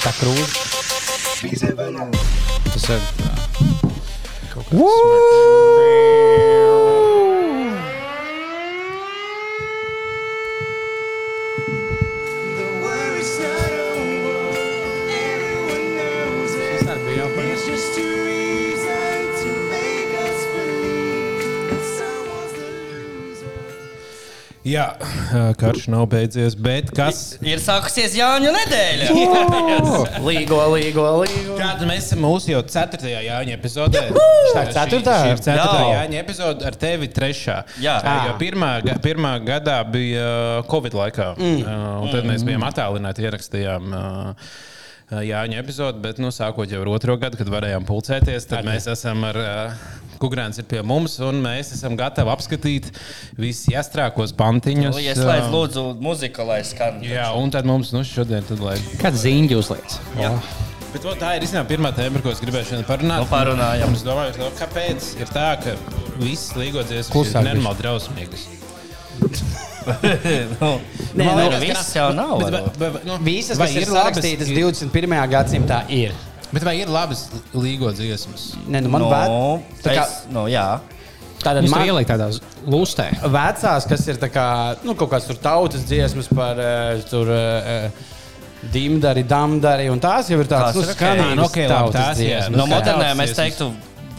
Tā krūze. Tas ir tā. Jā, karš nav beidzies, bet kas? Ir sākusies Jāņa nedēļa. Līgo, līgo, līgo. Kāda mēs esam mūsu jau 4. jāņa epizodē? Tā ir ceturtā? Šī ir 4. Jā. jāņa epizode ar tevi 3. Jā. jo pirmā, pirmā gadā bija Covid laikā. Mm. Un tad mēs bijām attālināti, ierakstījām. Uh, Jāņa epizode, bet nu, sākot jau ar otro gadu, kad varējām pulcēties, tad mēs esam ar uh, Kukurēns ir pie mums, un mēs esam gatavi apskatīt visus jāstrākos pantiņus. Ieslēdz, uh, lūdzu, muziku, lai skan. Jā, un tad mums nu, šodien, tad, lai... Kāds zīņķis uzliek? Jā. Bet o, tā ir īstenībā pirmā tēma, par ko es gribēju šodien parunāt. Nu, parunājam. Es domāju, ka, kāpēc ir tā, ka visas līgodzies Klusāk ir nenormāli drausmīgas. nu, Nē, nu, nu, viss jau nav. Bet, varbūt. bet, bet, nu, Visas, vai kas ir sarakstītas 21. gadsimtā, ir. Bet vai ir labas līgodziesmas? Nē, nu man Nu, vajag. Tā kā es- nu, jā. tāda man- ielikt tādās lustē. vecās, kas ir kā, nu, kaut kādas tur tautas dziesmas par uh, tur. Uh, Dimdari, damdari, un tās jau ir tādas Tās nu, ir nu, dziesmas. No modernām es teiktu,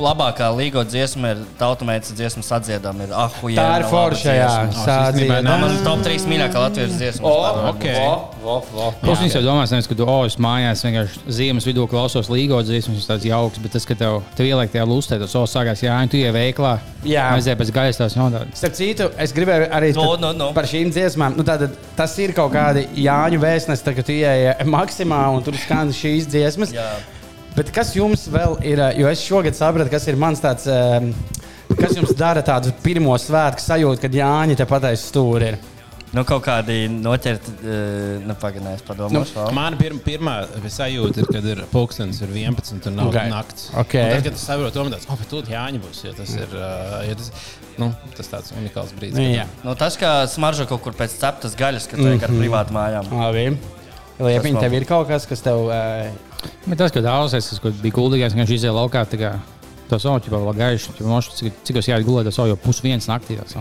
labākā līgo dziesma ir tautumētas dziesmas atdziedām. Ir ahu, Tā ir forša, jā. O, Tā ne- man top 3 mīļākā latviešu dziesma. O, Ok. vo, vo. Jūs viņus jau domājat, nevis, ka tu, oh, es mājās vienkārši ziemas vidū klausos līgo dziesmas, tas tāds jauks, bet tas, ka tev, tev ieliek tajā lustē, tas oh, sākās, jā, tu ej veiklā. Jā. Aiziet pēc gaisa tās jautājumas. Starp citu, es gribēju arī No, no, no. par šīm dziesmām. Nu, tātad, tas ir kaut kādi Jāņu vēstnesi, tad, kad tu ieeji maksimā un tur skan šīs dziesmas. Jā. Bet kas jums vēl ir? Jo es šogad sapratu, kas ir mans tāds. Um, kas jums dara tādu pirmo svētku sajūtu, kad Jāņa te pateiks stūri? Ir? Nu, kaut kādi noķerti, uh, nu, pagaidinājums padomāšu. Nu, Man pir, pirmā sajūta ir, kad ir pulkstenis ir 11 un nav Ok. okay. nakts. Ok. Un Tad, kad tu saproti, to tāds, oh, bet tur jāņem būs, jo tas ir, uh, jo tas, nu, tas tāds unikāls brīdis. Jā, nu, tas, kā smaržo kaut kur pēc ceptas gaļas, kad tiek ar privātu mājām. labi. Liepiņ, Tas tev vēl. ir kaut kas, kas tev. Uh, Bet tas, ka daudzais, tas, kas bija guldīgais, viņš izēja laukā, tā kā to savu jau vēl gaišu, jau nošķi, cik, cik es jāiet gulēt, tas jau pus viens naktī. Tas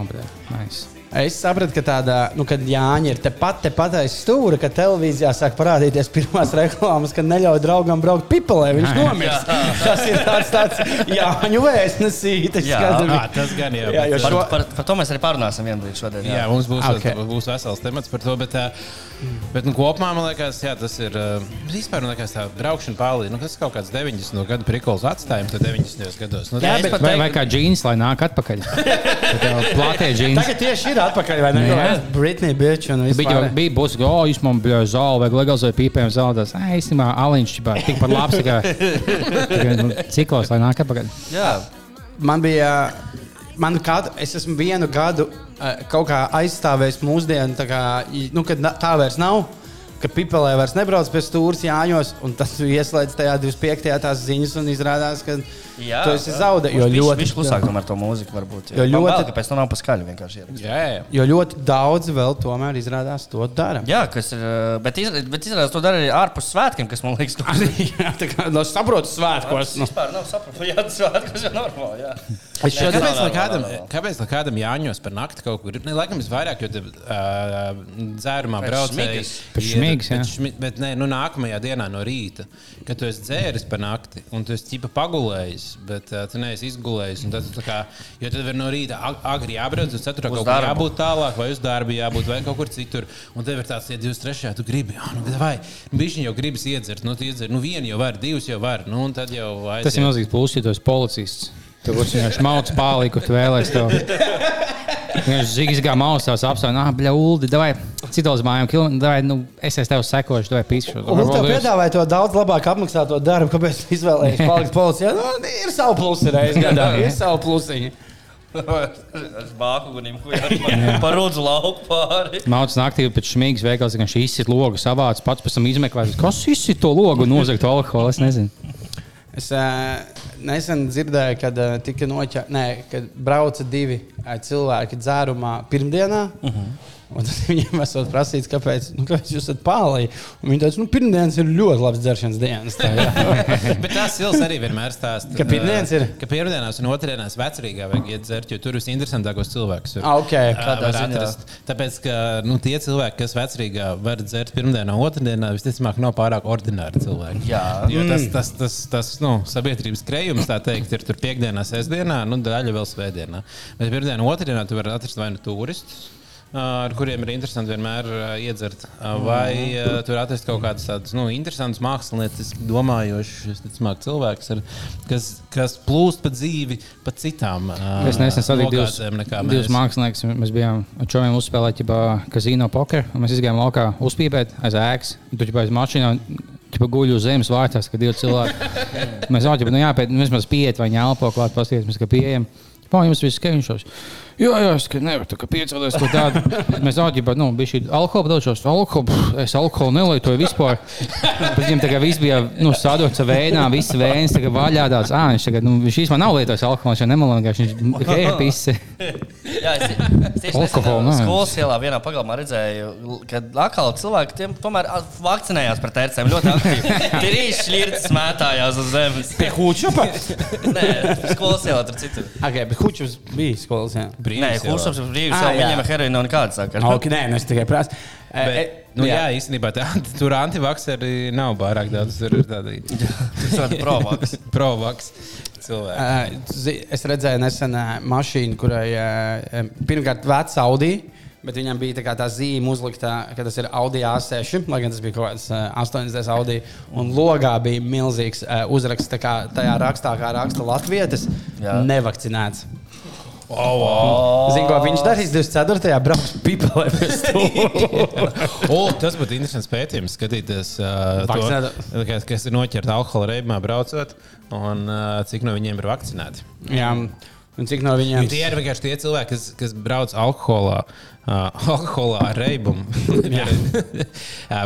nice. Es sapratu, ka tāda, nu, kad Jāņa ir tepat, tepat aiz stūra, kad televīzijā sāk parādīties pirmās reklāmas, kad neļauj draugam braukt pipelē, viņš nomirst. Tas ir tāds, tāds Jāņu vēstnesītis. Jā. Jā, tas gan jau. Jā, jo Par, šo- par, par to mēs arī parunāsim vienu brīdi šodien. Jā, mums būs, Ok. okay. būs vesels temats par to. Bet, uh, bet nu, kopumā man liekas, jā, tas ir. Uh, vispār man liekas, tā braukšana pāri. Nu, tas kaut kāds 90 no gadu prikols atstājums, tad 90 gados. Nu, Jā, bet- Vai, vai kā džins, lai nāk atpakaļ? Plātie džins. Tagad tieši ir atpakaļ, vai ne? Jā. Britney Bitch un Bija, vispār. jau- bija būs, ka, oh, jūs man bija zāle, vai legalizēja pīpēm zeltās. Nē, īstenībā, aliņš, tik par labs, kā, nu, ciklos, lai nāk atpakaļ. Jā. Man bija, man kādu, es esmu vienu gadu kaut kā aizstāvējis mūsdienu, tā kā, nu, kad tā vairs nav. Ka pipelē vairs nebrauc pie stūra jāņos, un tas ieslēdz tajā 25. tās ziņas, un izrādās, ka Jā, tu esi zaudējis. Jo ļoti, viņš klusāk tomēr to mūziku varbūt. Jo Jo ļoti- ļoti. Kāpēc to nav paskaļi vienkārši ierakstīt? Jā, jā. jo ļoti daudz vēl tomēr izrādās to dara. Jā, kas ir. uh, Bet, iz, bet izrādās to dara arī ārpus svētkiem, kas man liekas, ka Jā, tā kā no saprotu svētkos. Nu. vispār nav saprotams. Jā, tas svētkos jau normāli. Jā. Es šodien, kāpēc, lai kādam, kāpēc lai kādam jāņos par nakti kaut kur? Ne, laikam, visvairāk, jo te, uh, dzērumā braucēji. Jā. Bet, šmi, bet nē, nu, nākamajā dienā no rīta, kad tu esi dzēris par nakti un tu esi ķipa pagulējis, bet uh, tu neesi izgulējis. un Tad, kā, jo tad var no rīta ag agri jābrauc, uz 4. Uz kaut kur jābūt tālāk, vai uz darbu jābūt, vai kaut kur citur. Un tev ir tāds, ja 23. tu gribi, oh, nu, vai viņš jau gribas iedzert, nu, tu iedzer, nu, vienu jau var, divus jau var, nu, un tad jau aiziet. Tas ir milzīgs pluss, ja tu esi policists. Tu būsi vienkārši mauts pāri, kur tu vēlēsies to. Viņš zina, kā mausās apstākļos, ah, bļa, Ulu, vai citos mājām, vai, nu, es esmu tev sekojuši, vai pīšu. Un tev piedāvāja to daudz labāk apmaksāto darbu, kāpēc izvēlējies palikt policijā. Nu, ir savu plusu reizē, gadā. Ir savu plusiņu. Ar bāku gunim, ko jau par rudzu lauku pāri. Mauts naktī pēc šmīgas veikals, ka viņš izsit logu savāds, pats pēc tam izmeklēs, kas izsit to logu un nozagt alkoholu. Es nezinu. Es uh, nesen dzirdēju, kad uh, tika noķerta, kad brauca divi uh, cilvēki dzērumā pirmdienā. Uh -huh. Un tad viņiem esot prasīts, kāpēc, nu, kāpēc jūs esat. Un viņi teica, nu, pirmdienas ir ļoti labs dzeršanas dienas. Tā. Bet tas Sils arī vienmēr stāsta. Ka pirmdienas ir? Ka pirmdienās un otrdienās vecrīgā vajag iet dzert, jo tur visinteresantākos cilvēkus ir. Ah, ok. Kādā Kādā var atrast. Tāpēc, ka nu, tie cilvēki, kas vecrīgā var dzert pirmdienā, otrdienā, visticamāk, nav pārāk ordināri cilvēki. Jā. Jo tas, tas, tas, tas nu, sabiedrības krējums, tā teikt, ir tur piekdienā, sestdienā, nu, daļa vēl svētdienā. Bet pirmdienā, otrdienā tu vari atrast vai nu turistus. Ar kuriem ir interesanti vienmēr iedzert. ā, Vai tur atrast kaut kādus tādus nu, interesantus mākslinieces, domājošus ticamāk, cilvēkus, ar, kas, kas plūst pa dzīvi, pa citām. ā, Es nesen satiku divus, divus mēs. māksliniekus. Mēs bijām ar čomiem uzspēlēt kazino pokeru. un Mēs gājām laukā uzpīpēt aiz ēkas. Tur jau aiz mašīnā ķipa, guļu uz zemes vārtās, kad divi cilvēki. Mēs jau tādā nu, vismaz pieiet vai ņēlpo klāt, paskatīties, ka pieejam. Pā, jums viss skēņšos. Jā, jā, es ka nevaru tā kā piecēlties kaut tādu. Mēs zaudējām, nu, bija šī alkohola daudzos. Alkoholu, pff, es alkoholu nelietoju vispār. Pēc viņam tā kā viss bija, nu, sadots ar vēnā, viss vēns, tagad vaļā tāds. Ā, viņš tagad, nu, viņš īstenībā nav lietojis alkoholu, viņš jau nemalonīgi, viņš ir pisi. Jā, es, es tieši Alkoholu, nē. skolas ielā vienā pagalmā redzēju, ka atkal cilvēki tiem tomēr vakcinējās pret tērcēm ļoti aktīvi. Tur ir šķirtas mētājās uz zemes. Pie Hučupa? Nē, skolas ielā tur citur. okay, bet Hučups bija skolas. Jā. Nē, Brīvības ielā. Hūšaps ir brīvs, Ah, jā. viņiem ar heroīnu nav nekāda sakara. Okay, nē, nu es tikai prasu. E, e, Bet, nu, jā, īstenībā tā, tur antivakseri nav pārāk daudz. Tur ir tādi provaks cilvēki. Zi- Es redzēju nesen mašīnu, kurai pirmkārt veca Audi. Bet viņam bija tā, kā tā zīme uzlikta, ka tas ir Audi A6, lai gan tas bija kaut kāds uh, 80 Audi. Un logā bija milzīgs uzraksts, tā kā tajā rakstā, kā raksta Latvijas, Jā. nevakcinēts. Zinu, ko viņš darīs 24. brauks pipelē pie stūra. O, tas būtu interesants pētījums, skatīties, uh, to, kas, kas ir noķerti alkohola reibumā braucot, un uh, cik no viņiem ir vakcinēti. Jā, un cik no viņiem Tie ir vienkārši tie cilvēki, kas, kas brauc alkoholā, uh, alkoholā ar reibumu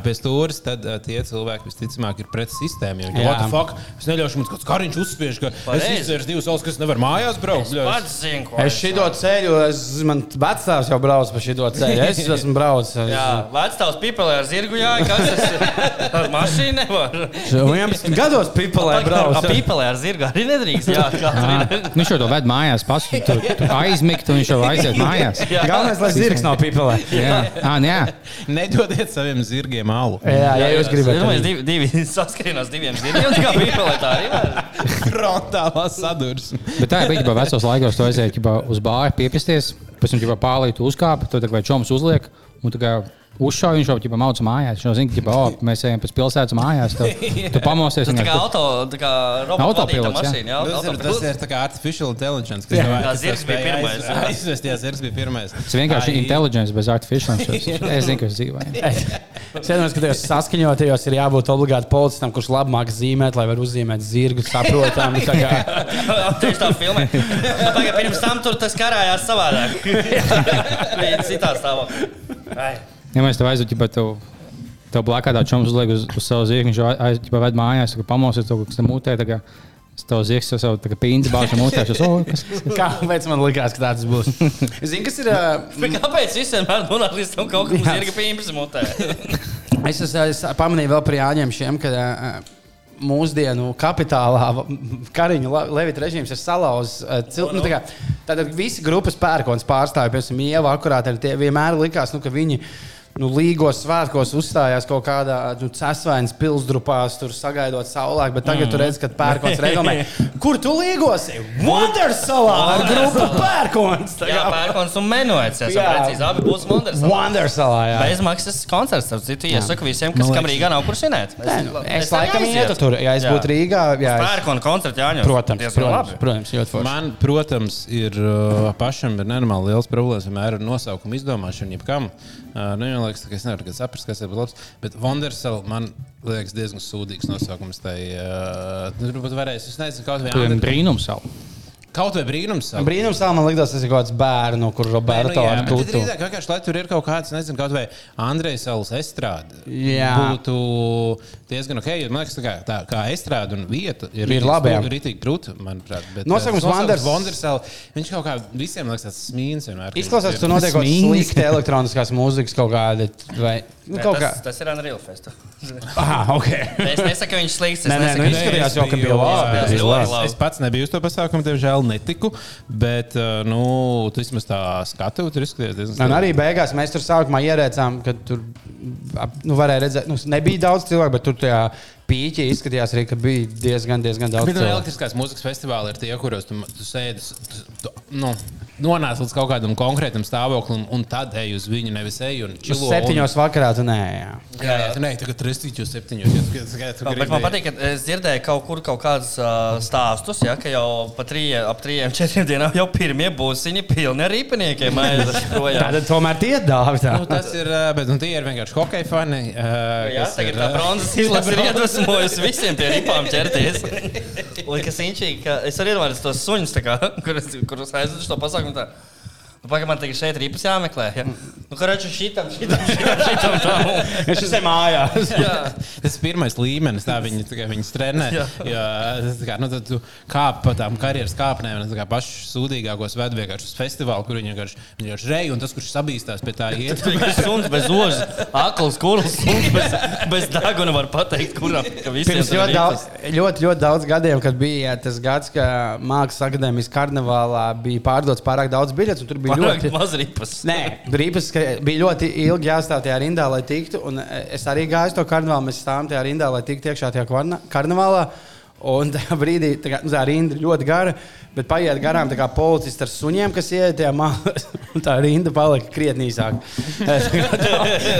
pie stūres. Tad uh, tie cilvēki visticamāk ir pret sistēmu. The fuck? Es neļaušu mums kāds kariņš uzspiež, ka es Pareizi. izdzēru divas alus, kas nevar mājās braukt. es- Pats zinu, ko Es šito ceļu, es, man vecāks jau brauc pa šito ceļu. Es esmu braucis. Jā, vecāks pipelē ar zirgu jāja. Kas tas ir? Ar mašīnu nevar. 11 gados pipelē Ar brauc. pipelē ar zirgu arī nedrīkst. Jā. Nu, viņš jau to ved mājās, tu aizmigt, un viņš jau aiziet mājās. Galvenais, lai zirgs nav pipelē. Jā, à, nu, jā. Nedodiet saviem zirgiem alu. Jā, ja jūs gribat. Es domāju, divi, divi saskarienās diviem zirgiem. Kā pipelē tā arī var. Frontālā sadursme. Bet tā ir bija vecos laikos, tu aiziet uz bāru, piepasties, pēc tam jau pārlīti uzkāpa, tad vai čoms uzliek. Un tā kā uzšauja, viņš jau tādā mauca mājās. Viņš jau zina, ka oh, mēs ejam pēc pilsētas mājās. Tu, tu pamosies Tas tā kā auto, tā kā robotu Autopilots, jā. mašīna. Jā, Tas ir, tas ir tā kā artificial intelligence. Jā. domāju, Jā, kas zirgs bija pirmais, aiz- jā. Aizvest, jā, zirgs bija pirmais. Tas vienkārši ir Ai, inteliģents bez artificiāliem. Es zinu, ka es dzīvoju. Es domāju, ka tajos saskaņotajos ir jābūt obligāti policistam, kurš labi māks zīmēt, lai varētu uzzīmēt zirgu, saprotam. tā kā- Tieši tā filmē. Tagad pirms tam tur tas karājās savādāk. Bija citā stāvoklī. Ja mēs tev aizjūtam, bet tev, tev blakā tā čoms uzliek uz, uz savu zirgu, viņš jau aizjūtam, ved mājās, ka pamosies to, kas tam mutē. tā kā Tev zirgs jau savu pīnu bāžu mutē. Es oh, Kāpēc man likās, ka tāds būs? Zini, kas ir. Bet kāpēc visiem man nonāk līdz tam kaut Jā. zirga pīmpes mutē? Es, es, es pamanīju vēl par Jāņiem šiem, ka ā, mūsdienu kapitālā kariņu la- levita režīms ir salauzis. ā, Cil, nu, tā kā, tātad visi grupas pērkons pārstāvja, piemēram, Ieva akurāt, ar tie vienmēr likās, nu, ka viņi. Nu, Līgos svētkos uzstājās kaut kādā nu, cēsvainas pilsdrupās, tur sagaidot saulēku, bet tagad mm. tu redz, ka pērkons reklamē. Kur tu līgosi? Wondersalā ar grupu pērkons! Tā Jā, pērkons un. Jā, Jā. precīzi. Abi būs Wonders. Wondersalā, jā. Bezmaksas koncerts. Ar citu iesaku visiem, kas kam Rīgā nav kur svinēt. Nē, nu, es laikam ietu tur, ja es būtu Rīgā. Jā, es, Pērkona koncerts jāņem. protams, protams, protams, ļoti forši. Man, protams, ir uh, pašam ir nenormāli liels problēmas vienmēr ar nosaukumu izdomāšanu. Jebkam. Uh, nu, man liekas, ka es nevaru nekad saprast, kas ir labs. Bet Wondersal man liekas diezgan sūdīgs nosaukums. Tai, uh, varēs, es nezinu, tu esi Andri- brīnums savu. Kaut vai brīnums. Brīnums tā, man liekas, tas ir kaut kāds bērnu, kur Roberto Nu, ar bet tad drīzāk vienkārši, lai tur ir kaut kāds, nezinu, kaut vai Andrejs Salas estrāde. Jā. Būtu diezgan ok, jo man liekas, tā kā, tā, kā estrāde un vieta ir, Ir labi, jā. Rītīgi krūta, manuprāt. Bet, Nosaukums eh, Wanders- Wondersell, viņš kaut kā visiem liekas tāds smīns vienmēr. Izklausās, ir- notiek kaut kāda Smīns. slikta elektroniskās mūzikas kaut kāda. Vai, nu, kaut kā. tas, tas ir Unreal Fest. Ah, ok. Es nesaku, ka viņš slikts. es Nē, nē, nesaku, nu, viņš- izskatījās jau, ka bija labi, jā, bija es- labi. es- pats nebiju uz to pasākumu, diemžēl netiku. Bet, eh, nu, tu vismaz tā skatu, tur izskaties diezgan Un arī beigās mēs tur sākumā ierēcām, ka tur nu, varēja redzēt, nu, nebija daudz cilvēku, bet tur tajā pīķī izskatījās arī, ka bija diezgan, diezgan daudz Bet no cilvēku. elektriskās mūzikas festivāla ir tie, kuros tu, tu sēdi, tu, tu, nu, nonāc līdz kaut kādam konkrētam stāvoklim, un tad ej uz viņu, nevis ej un čilo. septiņos vakarā tu nē. Jā. Un, jā, jā, nē, tagad tristīčos septiņos. Tu- tu Bet man patīk, ka es dzirdēju kaut kur kaut kādus uh, stāstus, ja, ka jau pa trījiem, ap trījiem, četriem dienām jau pirmie būsiņi pilni ar projām. Tātad tomēr tie dāvi. Nu, tas ir, bet nu, tie ir vienkārši hokeja fani. ā, Jā, kas tagad ir, tā bronzas izlase ir iedvesmojusi visiem pie ripām ķerties. Un kas inčīgi, ka es arī iedomājos tos suņus, tā kā, kurus, kurus aizvedu uz to pasākumu. tā, Nu, Pagaidām, man tagad šeit ripas jāmeklē. Ja? Nu, Kurš šitam, šitam, šitam, šitam tam. Viņš ir mājās. Jā, Tas ir pirmais līmenis, tā viņi, tā kā viņas trenē. Jā. Jā, tas tā kā, nu, tad tu kāp pa tām karjeras kāpnēm, un tā kā pašus sūdīgākos ved vienkārši uz festivālu, kur viņi vienkārši, viņi vienkārši rej, un tas, kurš sabīstās pie tā iet. tas bija suns bez ožas, akls, kurls, suns bez, bez deguna var pateikt, kuram ka visiem Pirms ļoti daudz, ļoti, ļoti daudz gadiem, kad bija jā, tas gads, kad Mākslas akadēmijas karnevālā bija pārdots pārāk daudz biļetes, un tur bija Pārāk ļoti. maz ripas. Nē, rīpas, ka bija ļoti ilgi jāstāv tajā rindā, lai tiktu. un Es arī gāju uz to karnevālu, mēs stāvam tajā rindā, lai tiktu iekšā tajā karnevālā. Un tajā brīdī tā, kā, nu, tā rinda ir ļoti gara, bet paiet garām tā kā policisti ar suņiem, kas ienāk tajā mālā. un Tā rinda palika krietni īsāka.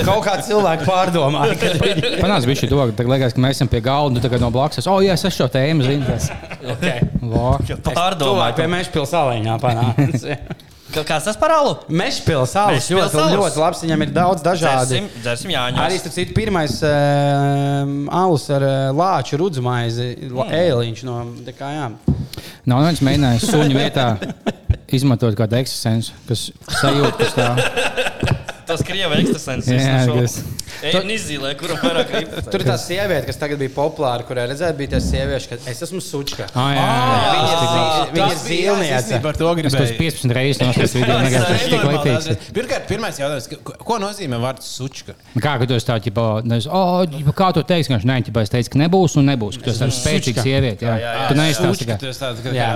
Kaut kā cilvēki pārdomāja, ka viņi Panāc, bija šī to, ka tagad liekas, ka mēs esam pie galda, un tu tagad no blakus. O, jā, es esmu šo tēmu zinājis. okay. Vā. Pārdomāt. pie meža pilsēlā panāca. Kāds tas par alu? Meža pilsēlā Mežpils ļoti, alus. ļoti labs. Viņam ir daudz dažādi. Dzersim, dzersim Jāņus. Arī starp citu, pirmais uh, alus ar uh, lāču rudzumaizi, mm. ēliņš no dekājām. Nav viens mēģinājis suņu vietā izmantot kādu ekstrasенsu, kas sajūt, kas tā. Tas krieva ekstrasens. Un izzīmē, kuram vairāk ripas. Tur ir tā sieviete, kas tagad bija populāra, kurai redzēt, bija tā sieviete, ka es esmu sučka. Ah, jā, jā, jā. Viņa ir, Ah, viņa es īstenībā Par to Es gribēju. 15 reizes noskatījos video, negaisu, tas tik līdzīgs. Pirmkārt, pirmais jautājums, ko, nozīmē vārds sučka? Kā ka tu esi tāds, ģipa, nezinu, oh, ģipa, kā tu teiksi, ka viņš nē, ģipa, es teicu, ka nebūs un nebūs, ka tu esi tāds spēcīgs sieviete. Jā, jā, jā, tu neesi tāds. Tā ka, Jā.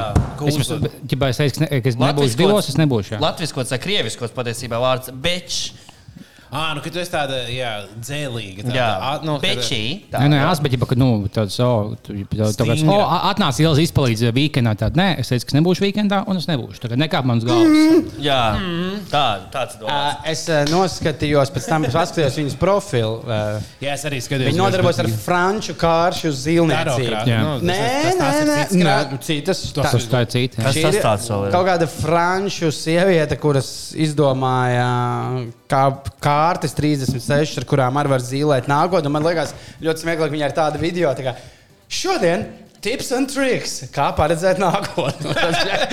Es ģipa, es teicu, ka ne- ka es nebūšu divos, es nebūšu. jā. Latviskos vai krieviskos patiesībā vārds bečs. Ah, nu, ka tu esi tāda, jā, dzēlīga. Tāda, Jā, a- nu, bečī. Nē, nē, es biju, ka, nu, tāds, oh, tu, tā, tā, tāds, oh, atnāc ielas izpalīdz weekendā. Tad, nē, es teicu, ka nebūšu weekendā, un es nebūšu. Tagad nekāp manas galvas. Jā, tā, tāds ir. Ā, Es ā, noskatījos, pēc tam paskatījos viņas profilu. ā, Jā, es arī skatījos. Viņa nodarbojas ar franču kāršu Jā. nu, tas- Nē, tas- tas nē, ir nē, nē, citas. Tas, tas tā ir cita. tas ir tāds vēl ir? Kaut kāda franču sieviete, kuras izdomāja kā kārtas 36, ar kurām arī var zīmēt nākotnē. Man liekas, ļoti smieklīgi, ka viņai ir tāda video. Tā kā, šodien tips un triks, kā paredzēt nākotnē.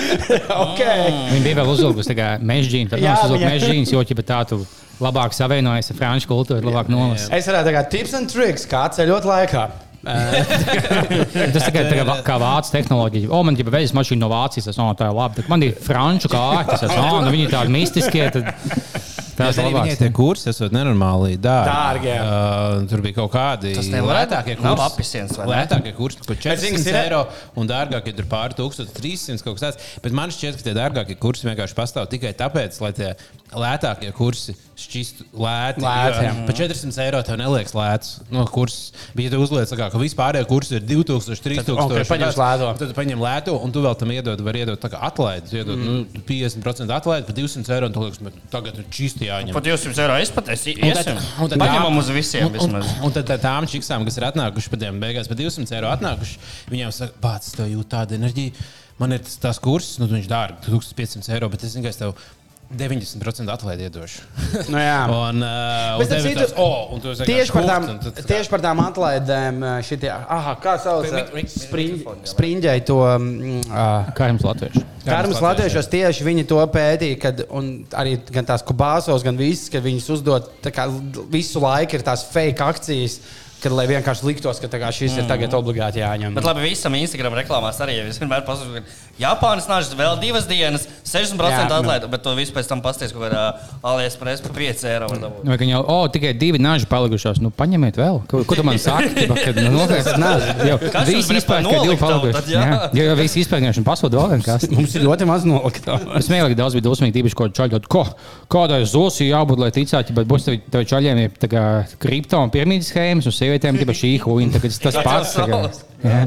okay. Viņa bija vēl uzlikusi mežģīnu, tad uzlika viņa- mežģīnas, jo ķipa tā tu labāk savienojies ar franču kultūru, labāk nolas. Es varētu teikt, tips un triks, kā ceļot laikā. Tas tikai tā kā, kā vācu tehnoloģija. O, man ir veļas mašīna no Vācijas, tas oh, tā ir labi. Man ir franču kārtas, tas oh, nu, viņi ir tādi mistiskie. Tad... Tas Tas ir labāk. tie kursi esot nenormāli dārgi. Dārgi, jā. Uh, tur bija kaut kādi lētākie kursi. apisiens? Lētākie kursi, kas 400 ir? eiro un dārgākie tur pāri 1300 kaut kas tāds. Bet man šķiet, ka tie dārgākie kursi vienkārši pastāv tikai tāpēc, lai tie lētākie kursi šķistu lēti. Lēti, jo jā. Pa 400 eiro tev neliekas lēts. No, kurs bija tu uzliec, kā, ka vispārējie kursi ir 2000, 3000. ok, paņems lēto. Tad tu paņem lēto, un tu vēl tam iedod, var iedot tā. Tu Iedod, mm. nu, 50% atlaidi par 200 eiro, un tu liekas, "Bet tagad ir čisti jāņem. Pat 200 eiro es pat esmu. Paņemam uz visiem un- Un, un tad tā- tām čiksām, kas ir atnākušas pēc tam beigās, par 200 eiro atnākušas, viņiem saka, pats tev jūt tādu enerģiju. Man ir tas, tas kurs, nu, viņš dārgi, 1500 eiro, bet es vienkārši tev 90% atlaidi iedošu. Nu, jā. un, uh, Bet, un citu, oh, un tu esi Tieši par, tām, tad- tieši par tām atlaidēm, šitie, aha, kā sauc Mik- mik- spring, mikrofonu, jā. sprinģēji to. mm, ā, Kā jums latvieši? Karmas latviešos tieši viņi to pētīja, kad un arī gan tās kubāzos, gan visas, kad viņas uzdod tā kā visu laiku ir tās fake akcijas, kad lai vienkārši liktos, ka šis ir tagad obligāti jāņem. Bet labi, visam Instagram reklāmās arī es vienmēr pasaku, ka Japānas nāžas vēl divas dienas, 60% Jā, nu. atlaide, bet to visu pēc tam pasties kaut kādā AliExpress par 5 eiro. var dabūt. Vai viņi jau, oh, tikai divi naži palikušos. Nu, paņemiet vēl. Ko, ko tu man saki? Kad, nu, nopietni, naži. Jau, visi bija izpērk, ka divi palikuši. jā? Jā, jau visi izpērk, un pasūta vēl vienkārši. Mums ir ļoti maz noliktā. Es smēju, ka daudz bija dusmīgi, tīpaši, ko čaļot. Ko? Kādai zosī jābūt, lai ticētu, bet būs tev, tev čaļiem ir tā kā kripto un piemīdas schēmas, un sievietēm tikai šī huīna. Tas tas pats. tā kā, jā.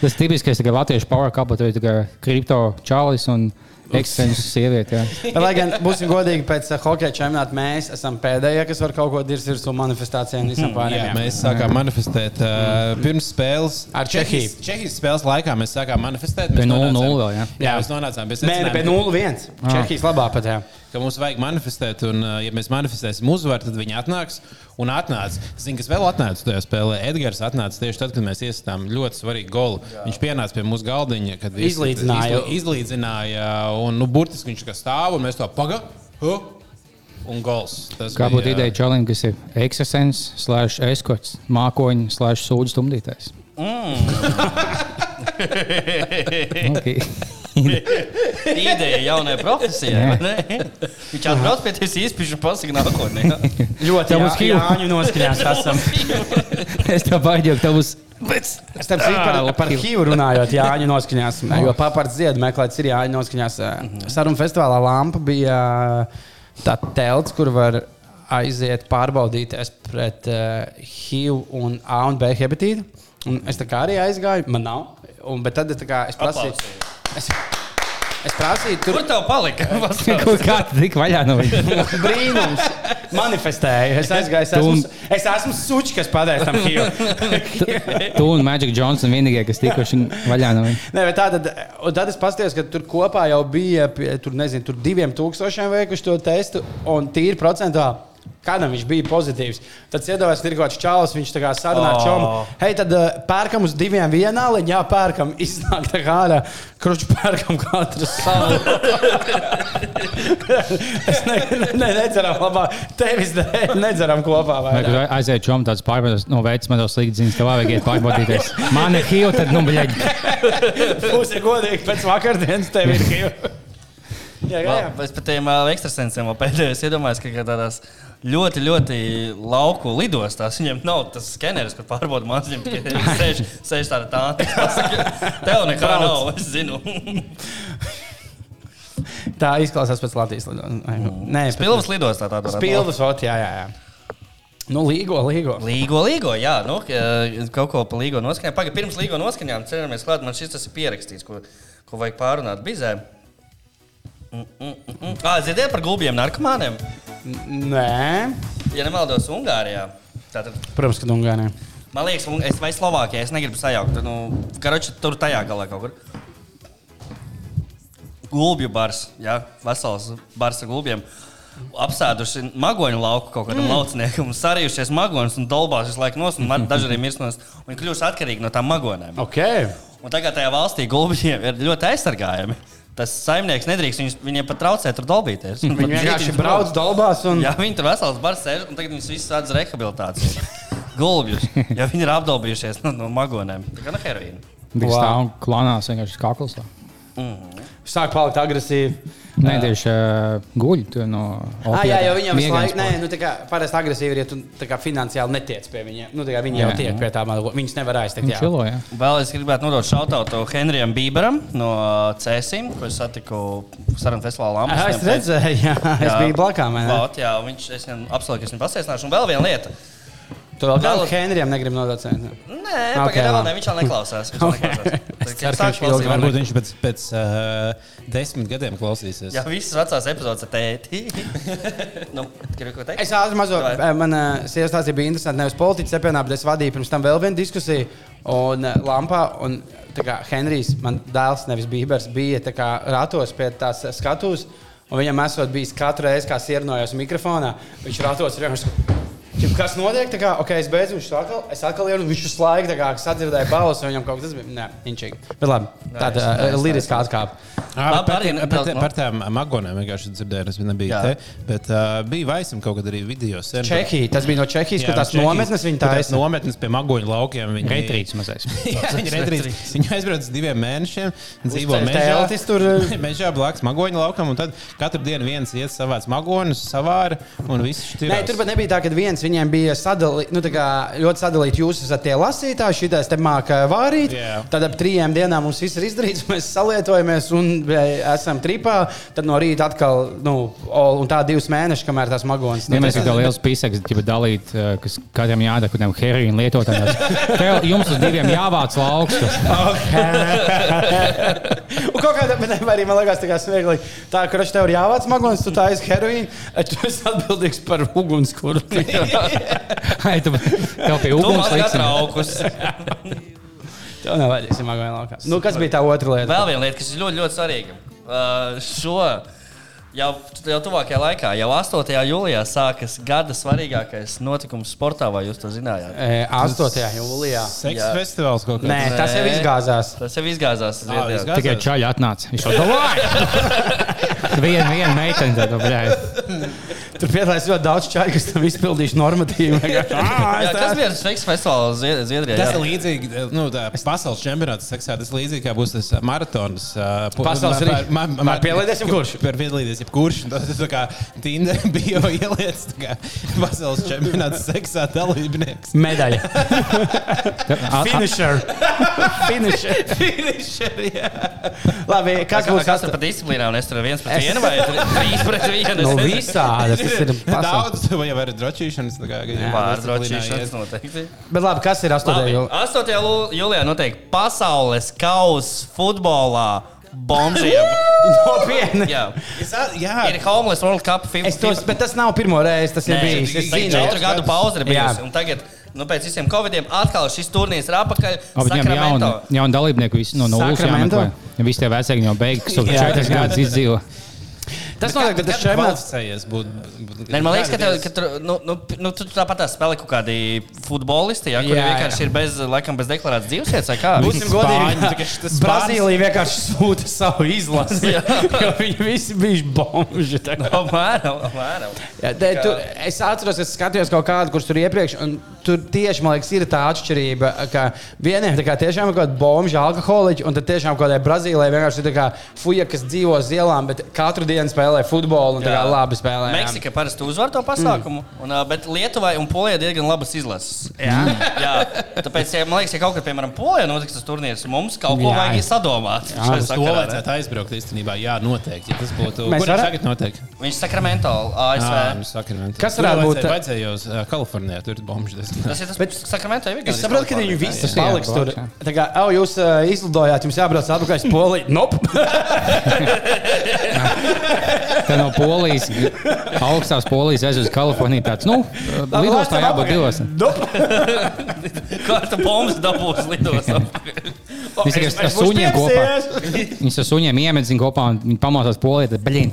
Tas tipiskais kā latviešu power couple, tā kā kripto čalis un ekstrēmas sieviete. jā. Lai gan, būsim godīgi, pēc uh, hokeja čempionāta mēs esam pēdējie, kas var kaut ko dirzt virsū manifestācijām visam Jā, pārējiem. mēs sākām manifestēt uh, pirms spēles. Ar Čehiju. Čehijas spēles laikā mēs sākām manifestēt. Mēs 0-0 nonācām- vēl, jā? Jā, mēs nonācām pie Nē, ne, pie secinājuma, 0-1. Čehijas labā pat. Jā. ka mums vajag manifestēt, un, uh, ja mēs manifestēsim uzvaru, tad viņi atnāks. Un atnāca. Zinu, kas vēl atnāca tajā spēlē. Edgars atnāca tieši tad, kad mēs iesitām ļoti svarīgu golu. Viņš pienāca pie mūsu galdiņa, kad Izlīdzināja. izli- izlīdzināja. Un, nu, burtiski viņš kā stāv, un mēs to pagaidām. Un gols. Tas Kā būtu ideja čalim, kas ir ekscesens, slash eskorts, mākoņi, slash sūdzes stumdītājs? Okay. Ideja jaunai profesijai. vai ne? Viņš atbrauc pie tevis īstenībā un pasaka nākotnē. Ļoti būs jā. Jāņu noskaņās esam. es tev baidīju, ka tev būs. Es tam zinu par, par HIV runājot, Jāņu noskaņās. Jo paparts dziedā meklēts ir Jāņu noskaņās. Sarunu festivālā lampa bija tā telts, kur var aiziet pārbaudīties pret uh, HIV un A un B hepatītu. Un es tā kā arī aizgāju, man nav. Un, bet tad tā kā es prasīju. Es, es prasīju, tur Kur tev palika? Kā tu tik vaļā no viņa? brīnums. Manifestēju. Es aizgāju. Es esmu, es esmu sučs, kas padēs tam HIV. Tu un Magic Johnson vienīgie, kas tikuši vaļā no viņa. Nē, tā tad, un tad es paskatījos, ka tur kopā jau bija pie- tur, nezinu, tur diviem tūkstošiem veikuši to testu, un tīri procentā. Kādam viņš bija pozitīvs. Tad kaut kāds čalis, viņš tā kā sarunā ar Oh. čomu. Hei, tad uh, pērkam uz diviem vienā, lai jā, pērkam iznāk tā kā ārā. Kruču pērkam katru savu. es ne, ne, nedzeram labāk. Tevis dēļ nedzeram kopā. Tu aiziet čom tāds pārbaudījums, no veids man to slikti ziņas, tev vajag iet pārbaudīties. Man ir HIV, tad, nu, bļaļ. Būs godīgi pēc vakardienas tev ir HIV. Jā, jā, jā. Es par tiem uh, ekstrasensiem pēdējos iedomājos, ka tādās ļoti, ļoti lauku lidostās viņiem nav tas skeneris, kur pārbauda mākslinieki. Viņi sēž, sēž tāda tā, pasaka, tev nekā nav, es zinu. Tā izklausās pēc Latvijas lidošanas. Nē, Pilvas lidostā tāda. varētu Spilvas, ot, jā, jā. jā. Nu, līgo, līgo. Līgo, līgo, jā, nu, ka- kaut ko par līgo noskaņām. Pagaidām, pirms līgo noskaņām cenšamies klāt. Man šis tas ir pierakstīts, ko, ko vajag pārunāt bizē. Ah, Ziniet par gulbiem narkomāniem? Nē, Ja nemaldos, Ungārijā. Tātad, protams, ka Ungārijā. man liekas, un es vai Slovākijā, es negribu sajaukt. Nu, karoči, tur tajā galā kaut kur. Gulbju bars, jā, vesels bars ar gulbiem. Apsēduši magoņu lauku kaut kādam mm. lauciniekam, sarījušies magonus un dolbās visu laiku nos, un man dažreiz mirst no un kļūst atkarīgi no tām magonēm. Ok. Un tagad tajā valstī gulbjiem ir ļoti aizsargājami. Tas saimnieks nedrīkst viņus, viņiem pat traucēt tur dolbīties. Viņi vienkārši brauc dolbās un. Jā, viņi tur vesels bars sēž, un tagad viņus visus atzīst rehabilitāciju. Gulbjus, ja viņi ir apdolbījušies no, no magonēm. Tā kā no heroīna. Viņš Wow. stāv un klanās vienkārši kakls. Sāk palikt agresīvi. Nē, tieši uh, guļ tur no Ah, jā, jau viņam visu laiku, nē, nu, tā kā parasti agresīvi ir, ja tu tā kā finansiāli netiec pie viņiem. Nu, tā kā viņi Jā, jau tiek jā. pie tām, viņas nevar aiztikt. Viņš jā. čilo, jā. Vēl es gribētu nodot šautautu Henrijam Bīberam no Cēsīm, ko es satiku Sarunu festivālā Ah, Es redzēju, jā, es biju blakām. jā, viņš, es viņam apsolīju, ka es viņu pasveicināšu. Un vēl viena lieta. Tu vēl Vēl- Henrijam negribi nodot cenu. Nē, Ok, pagaidām ne, viņš vēl neklausās. Viņš vēl neklausās. Es ceru, ka viņš ilgi varbūt viņš pēc, pēc uh, desmit gadiem klausīsies. Jā, visas vecās epizodes ar tēti. nu, gribu ko teikt? Es ātri mazo, eh, man uh, sievas stāstīja, bija interesanti. Nevis politiķis apvienā, bet es vadīju pirms tam vēl vienu diskusiju. Un uh, Lampā, un tā kā Henrijs, man dēls, nevis Bībers, bija tā kā ratos pie tās skatuves. Un viņam esot bijis katru reizi, kā sierunājos mikrofonā, viņš ratos ir vienkārši. Ķip, Kas notiek? Tā kā, ok, es beidzu, viņš atkal, es atkal ienu, viņš uz laiku tā kā sadzirdēja balsi, un viņam kaut kas tas bija. Nē, viņš ir. Bet labi, tāda Nice, uh, liriskā atkāpe. Par, par, tiem- par tām magonēm vienkārši dzirdēju, es nebiju Jā. te. Bet uh, bija vaisam kaut kad arī video. sen. Čehija, tas bija no Čehijas, kur Jā, tās Čehijas, nometnes viņa kur tās taisa. Nometnes pie magoņu laukiem. Viņi Reitrīts mazais. Jā, viņi retrīts. Viņi aizbrauc diviem mēnešiem, dzīvo mežā. tur, eh. mežā blakus magoņu laukam, un tad katru dienu viens iet savāc magonus, savāra, un viss šķiet. Nē, tur pat nebija tā, ka viens viņiem bija sadalīts, nu, tā kā ļoti sadalīts. Jūs esat tie lasītāji, šitais te māca vārīt. Jā. Tad ap trījiem dienām mums viss ir izdarīts, mēs salietojamies un esam tripā. Tad no rīta atkal, nu, un tā divas mēnešus, kamēr tās magonas. Ja mēs kā liels pīsaks, gribu dalīt, eh, kas katram jādara, kādam heroīna lietotājam. Tev- Jums uz diviem jāvāc lauks. Un kaut kādā veidā arī man liekas, tā kā smieklīgi. Tā, ka viņš tev ir jāvāc magonas, tu tā esi heroīna, tu esi atbildīgs par ugunskura. Ai, tu tev pie uguns man liksim. traukus. Tev nevajadzēs magonu laukā. Nu, kas bija tā otra lieta? Vēl viena lieta, kas ir ļoti, ļoti svarīga. Uh, šo jau, jau tuvākajā laikā, jau 8. jūlijā, sākas gada svarīgākais notikums sportā, vai jūs to zinājāt? E, 8. jūlijā. Seks Jā. festivāls kaut Nē, kāds. tas jau Nē. izgāzās. Tas jau izgāzās. Ā, Zviedrijā. izgāzās. Tikai čaļi atnāca. Viņš to domāja. Viena, viena meitene tāda, bļāj. Tur piedalās ļoti daudz čaļu, kas tam izpildījuši normatīvu. Vienkārši, "Ā, es Jā, tā- kas bija Sveiks festivāls Zvied- Zviedrijā? Tas ir līdzīgi, nu, tā pasaules čempionāts seksā. Tas līdzīgi, kā būs tas maratons. Uh, Pasaules ma- rīks. ma- ma- Var pielīdēs jebkurš. Var pielīdēs jebkurš. Tas ir tā kā Tinder bio ieliec, tā kā pasaules čempionāts seksā dalībnieks. Medaļa. Finisher. Finisher. Finisher, jā. Labi, kas būs Kas tur astotnē? pa disciplīnām? Es tur viens pret vienu vai trīs pret vienu? Visādas. Tas ir. Daudz, vai jau ir drošīšanas. tā kā, disciplīnā noteikti. Bet labi, kas ir 8. Labi, jūlijā? 8. jū- jūlijā notiek pasaules kausa futbolā bombžiem. Nopietni. Jā. Jā, Ir Homeless World Cup FIFA. Es tos, bet tas nav pirmo reizi, tas ir Nē, bijis. Es ir zinu. četru gadu pauze ir bijusi. un Tagad, nu, pēc visiem covidiem, atkal šis turnīrs ir apakaļ. Viņam jauni, jauni dalībnieki visi no nulles Sacramento? jāmeklē. Visi tie vecāki jau beigas, jau četras gadus izdzīvo. Tas notiek, bet tas čempionāts. čempionāts būtu. Nē, man liekas, ka, tev, ka tur, nu, nu, nu, tu tāpat tā spēlē kaut kādi futbolisti, ja, kuri Jā, vienkārši jā. ir bez, laikam, bez deklarētas dzīvesvietas. vai kā? Būsim godīgi. šitas Brazīlija vienkārši sūta savu izlasi. jo viņi visi bija bomži. Apmēram, apmēram. Jā, te, tu, es atceros, ka skatījos kaut kādu, kurš tur iepriekš, un tur tieši man liekas, ir tā atšķirība, ka vieniem tā kā tiešām ir kaut kāda bomža alkoholiķa, un tad tiešām kaut kādai Brazīlijai vienkārši ir tā kā fuja, kas dzīvo uz ielām, bet katru dienu spēlē futbolu un tā kā Jā. labi spēlē. jā. Meksika parasti uzvar to pasākumu, mm. un, bet Lietuvai un Polijai diezgan labas izlases. Jā. Jā, tāpēc, ja, man liekas, ja kaut kad, piemēram, Polijā notiks tas turnīrs, mums kaut ko Jā. vajag sadomāt. Jā, Uz to sakarā, ne? vajadzētu aizbraukt īstenībā. Jā, noteikti. Ja tas būtu. Mēs viņš varam- tagad notiek? Viņš Sakramento, ASV. Ā, nu, Sakramento. Kas varētu būt- vajadzēja- uz Kalifornijā, tur ir bombas. Tas ir tas pats Sakramento. jau ir Es saprotu, ka viņi visi Jā, jā. paliks Jā, tur. jā. Tā kā, oh, jūs uh, izlidojāt, jums jābrauc atpakaļ uz Poliju. Nope. Tā no Polijas, augstās Polijas aiz uz Kaliforniju. Tāds, nu, lidostā jābūt divos. Nope. Kā tu bombas dabūsi lidostā? Viņš tikai ar suņiem kopā. Viņus ar suņiem iemedzina kopā un viņi pamostās polijā. Tad, blin,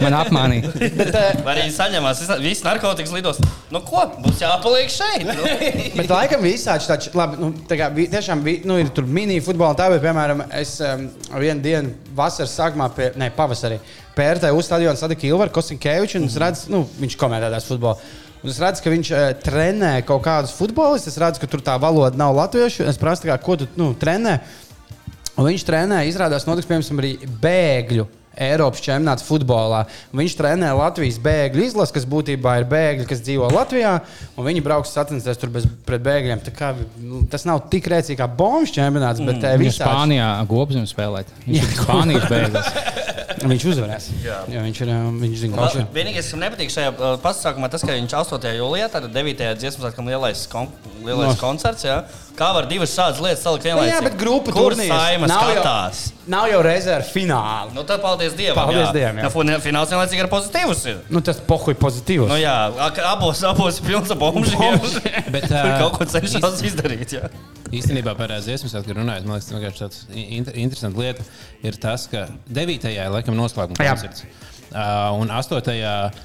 man apmānīja. Vai arī saņemās viss narkotikas lidostā? Nu ko, būs jāpaliek šeit. Nu. Bet laikam visādi tāds, labi, nu, tā kā tiešām nu, ir tur mini futbola tā, bet, piemēram, es um, vienu dienu vasaras sākumā, pie, ne, pavasarī, pērtē uz stadionu satiku Ilvaru Kosinkeviču, un es redzu, nu, viņš komentētās futbolu. Un es redzu, ka viņš uh, trenē kaut kādus futbolistus. Es redzu, ka tur tā valoda nav latviešu. Es prasu, kā, ko tu nu, trenē. Un viņš trenē, izrādās, notiks piemēram arī bēgļu. Eiropas čempionāts futbolā. Viņš trenē Latvijas bēgļu izlasi, kas būtībā ir bēgļi, kas dzīvo Latvijā. un Viņi brauks sacensties tur bez, pret bēgļiem. Kā, nu, tas nav tik rēcīgi kā bombas čempionāts, bet mm, Viņš viņš, Spānijā gobzem spēlēt. Viņš ir Spānijas beigas. viņš uzvarēs. Jā. Jā, viņš ir. um, Viņš zina, Vēl kas ir. Vienīgais, kas man nepatīk šajā uh, pasākumā, tas, ka viņš 8. jūlijā, tad 9. dziesmu sākam lielais, kon lielais No. koncerts. Jā. Kā var divas šādas lietas salikt vienlaicīgi? Jā, bet grupa saima nav jau- skatās? Nav jau rezerves fināla. Nu, tad paldies Dievam. Paldies jā. Dievam, jā. Nu, ne- Fināls vienlaicīgi ar pozitīvus. ir. Nu, tas pohuļ pozitīvs. Nu, jā, abos, abos ir pilns ar bombžiem. Bet, Tur ā, kaut ko cenšas izdarīt. Jā. Īstenībā par dziesmu sāktu runājot, man liekas, tas vienkārši tāds in interesants lieta ir tas, ka 9. Laikam noslēguma koncerts. Uh, un 8.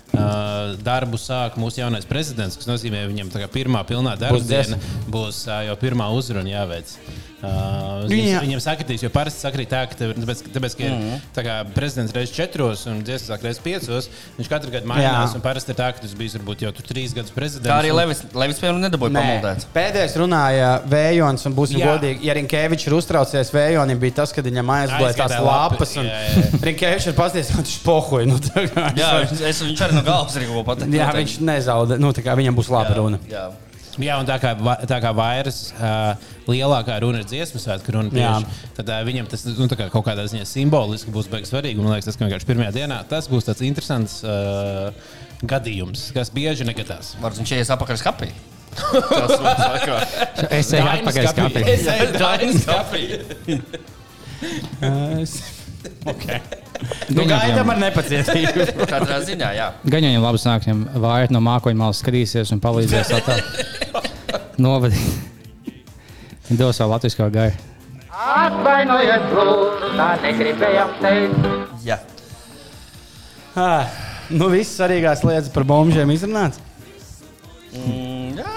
Uh, darbu sāk mūsu jaunais prezidents, kas nozīmē, viņam tā kā pirmā pilnā darba Būs diena būs uh, jau pirmā uzruna jāveic. Uh, Nu, jā. viņam, sakritīs, jo parasti sakrīt tā, ka, tev, tāpēc, tāpēc, ka ir tā kā prezidents reizes četros un dziesmas reizes piecos. Viņš katru gadu mainās. Jā. un Parasti ir tā, ka tas bijis varbūt jau tur trīs gadus prezidents. Tā arī Levis, Levis piemēram, nedabūja pamuldēt. Pēdējais runāja Vējons, un būsim Jā. godīgi. Ja Rinkēvičs ir uztraucies Vējonim, bija tas, kad viņam aizgāja tās lapas. Un jā, jā. Rinkēvičs ir pasties, ka viņš pohoja. Nu, Jā, viņš, es, viņš arī no galvas arī ko pateikt. jā, viņš nezaudē. Nu, tā kā viņam būs laba runa. Jā. Jā, un tā kā, tā kā vairs uh, lielākā runa ir dziesmu svētku runa, tieši, tad uh, viņam tas nu, tā kā kaut kādā ziņā simboliski būs beigas svarīgi. Un, Man liekas, tas vienkārši pirmajā dienā tas būs tāds interesants uh, gadījums, kas bieži negadās. Varbūt viņš ies apakaļ skapī. Tas ir Es eju atpakaļ skapī. Es eju Dainis skapī. Okay. Nu, gaidām ar nepacietību. Katrā ziņā, jā. Gan jau viņam labi sanāks, ja vājot no mākoņa malas skatīsies un palīdzēs. Novadīt. Viņš dos savu latviešu gaidu. Atvainojiet, lūdzu, tā negribējām teikt. jā. Ah, nu, viss svarīgās lietas par bombžiem izrunāts. Mm, jā.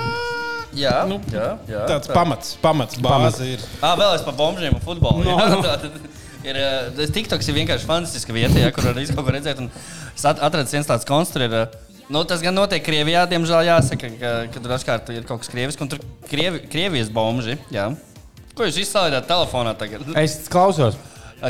Jā, nu, jā, jā. Tāds pamats, pamats, bāze ir. Ah, vēl es par bombžiem un futbolu. No, jā, no. tātad Ir, tas TikToks ir vienkārši fantastiska vieta, ja, kur var visu ko redzēt. un Es at- atradu viens tāds konstru. Ir, eh, nu, tas gan notiek Krievijā, diemžēl jāsaka, ka, ka tur dažkārt ir kaut kas krievisks, un tur Krievi, Krievijas bomži. Jā. Ko jūs izsāļāt telefonā tagad? Es klausos.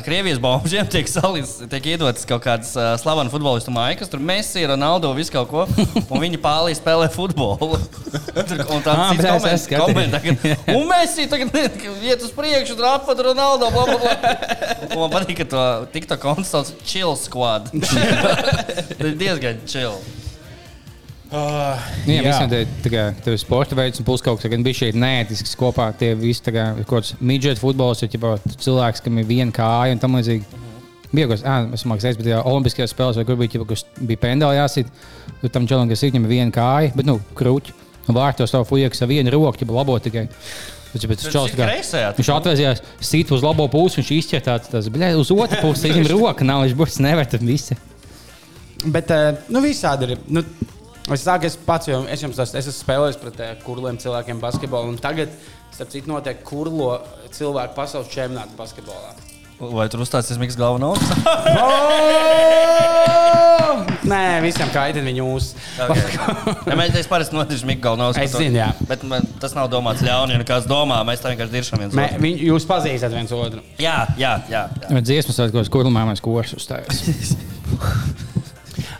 Krievijas bombžiem tiek, salis, tiek iedotas kaut kādas uh, slavenas futbolistu maikas, tur Messi, Ronaldo, visu kaut ko, un viņi pāri spēlē futbolu. Tur un koment, skatījos. koment, tagad, un Messi tagad iet uz priekšu, tur apvat Ronaldo, bla, bla, bla. Un man patīk, ka to TikTok konts sauc Chill Squad. Tas ir diezgan chill. Uh, Nu, jā, visiem tie- tā kā tev ir sporta veids, un plus kaut kas tāds bija šeit neētisks kopā. Tie visi tā kā kaut kāds midžet futbols, ir ķipā, cilvēks, kam ir viena kāja un tam līdzīgi. Bija kaut kas, ah, es domāju, ka bija Olimpiskajās spēlēs, vai kur bija, ķipa, kas bija pendāli jāsit. Tur tam čelam, kas ir viņam ir viena kāja, bet, nu, krūķi. Un vārtos savu fujeku ar vienu roku, ja labo tikai. Bet, bet, Tas kreisajā, Viņš atvēsījās, sit uz labo pusi, viņš izķēra tāds, tas, bļā, uz otru pusi, viņam roka nav, viņš būs nevar tam visi. Bet nu, visādi ir. Nu, es saku, es pats jau es jums esmu, es esmu spēlējis pret eh, kurliem cilvēkiem basketbolu. Un tagad, starp citu, notiek kurlo cilvēku pasaules čempionāts basketbolā. Vai tur uzstāsies Mikls galvenais? Oh! Nē, visiem kaitina viņu uz. Ja mēs mēs parasti notiekam Mikls galvenais. Es zinu, jā. Bet man, tas nav domāts ļauni, ja kāds domā, mēs tā vienkārši diršam viens Mē, otru. viņ, jūs pazīstat viens otru. Jā, jā, jā. jā. Dziesmas svētkos, kur mēs kursus uzstājās.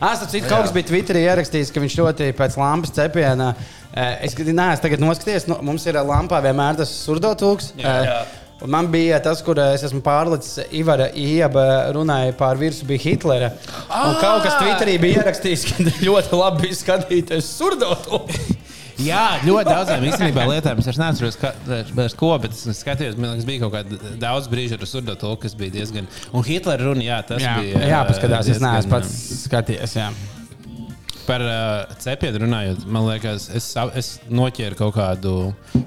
Ah, citu, kaut kas bija Twitterī ierakstījis, ka viņš ļoti pēc lampas cepiena. eh, Es neesmu tagad noskatījies, nu, mums ir lampā vienmēr tas surdotūks. Jā, jā. Un Man bija tas, kur eh, es esmu pārlicis, Ivara Ieba runāja pār virsmu, bija Hitlera. Un kaut kas Twitterī bija ierakstījis, ka ļoti labi skatīties surdotūku. Jā, ļoti daudzām īstenībā lietām. Es neatceros, ka, vairs ko, bet es skatījos, man liekas, bija kaut kāda daudz brīža ar surdotu, kas bija diezgan. Un Hitlera runa, jā, tas Jā, bija. jā paskatās, es diezgan, neesmu pats skatījies. Jā. Par uh, cepienu runājot, man liekas, es, es noķēru kaut kādu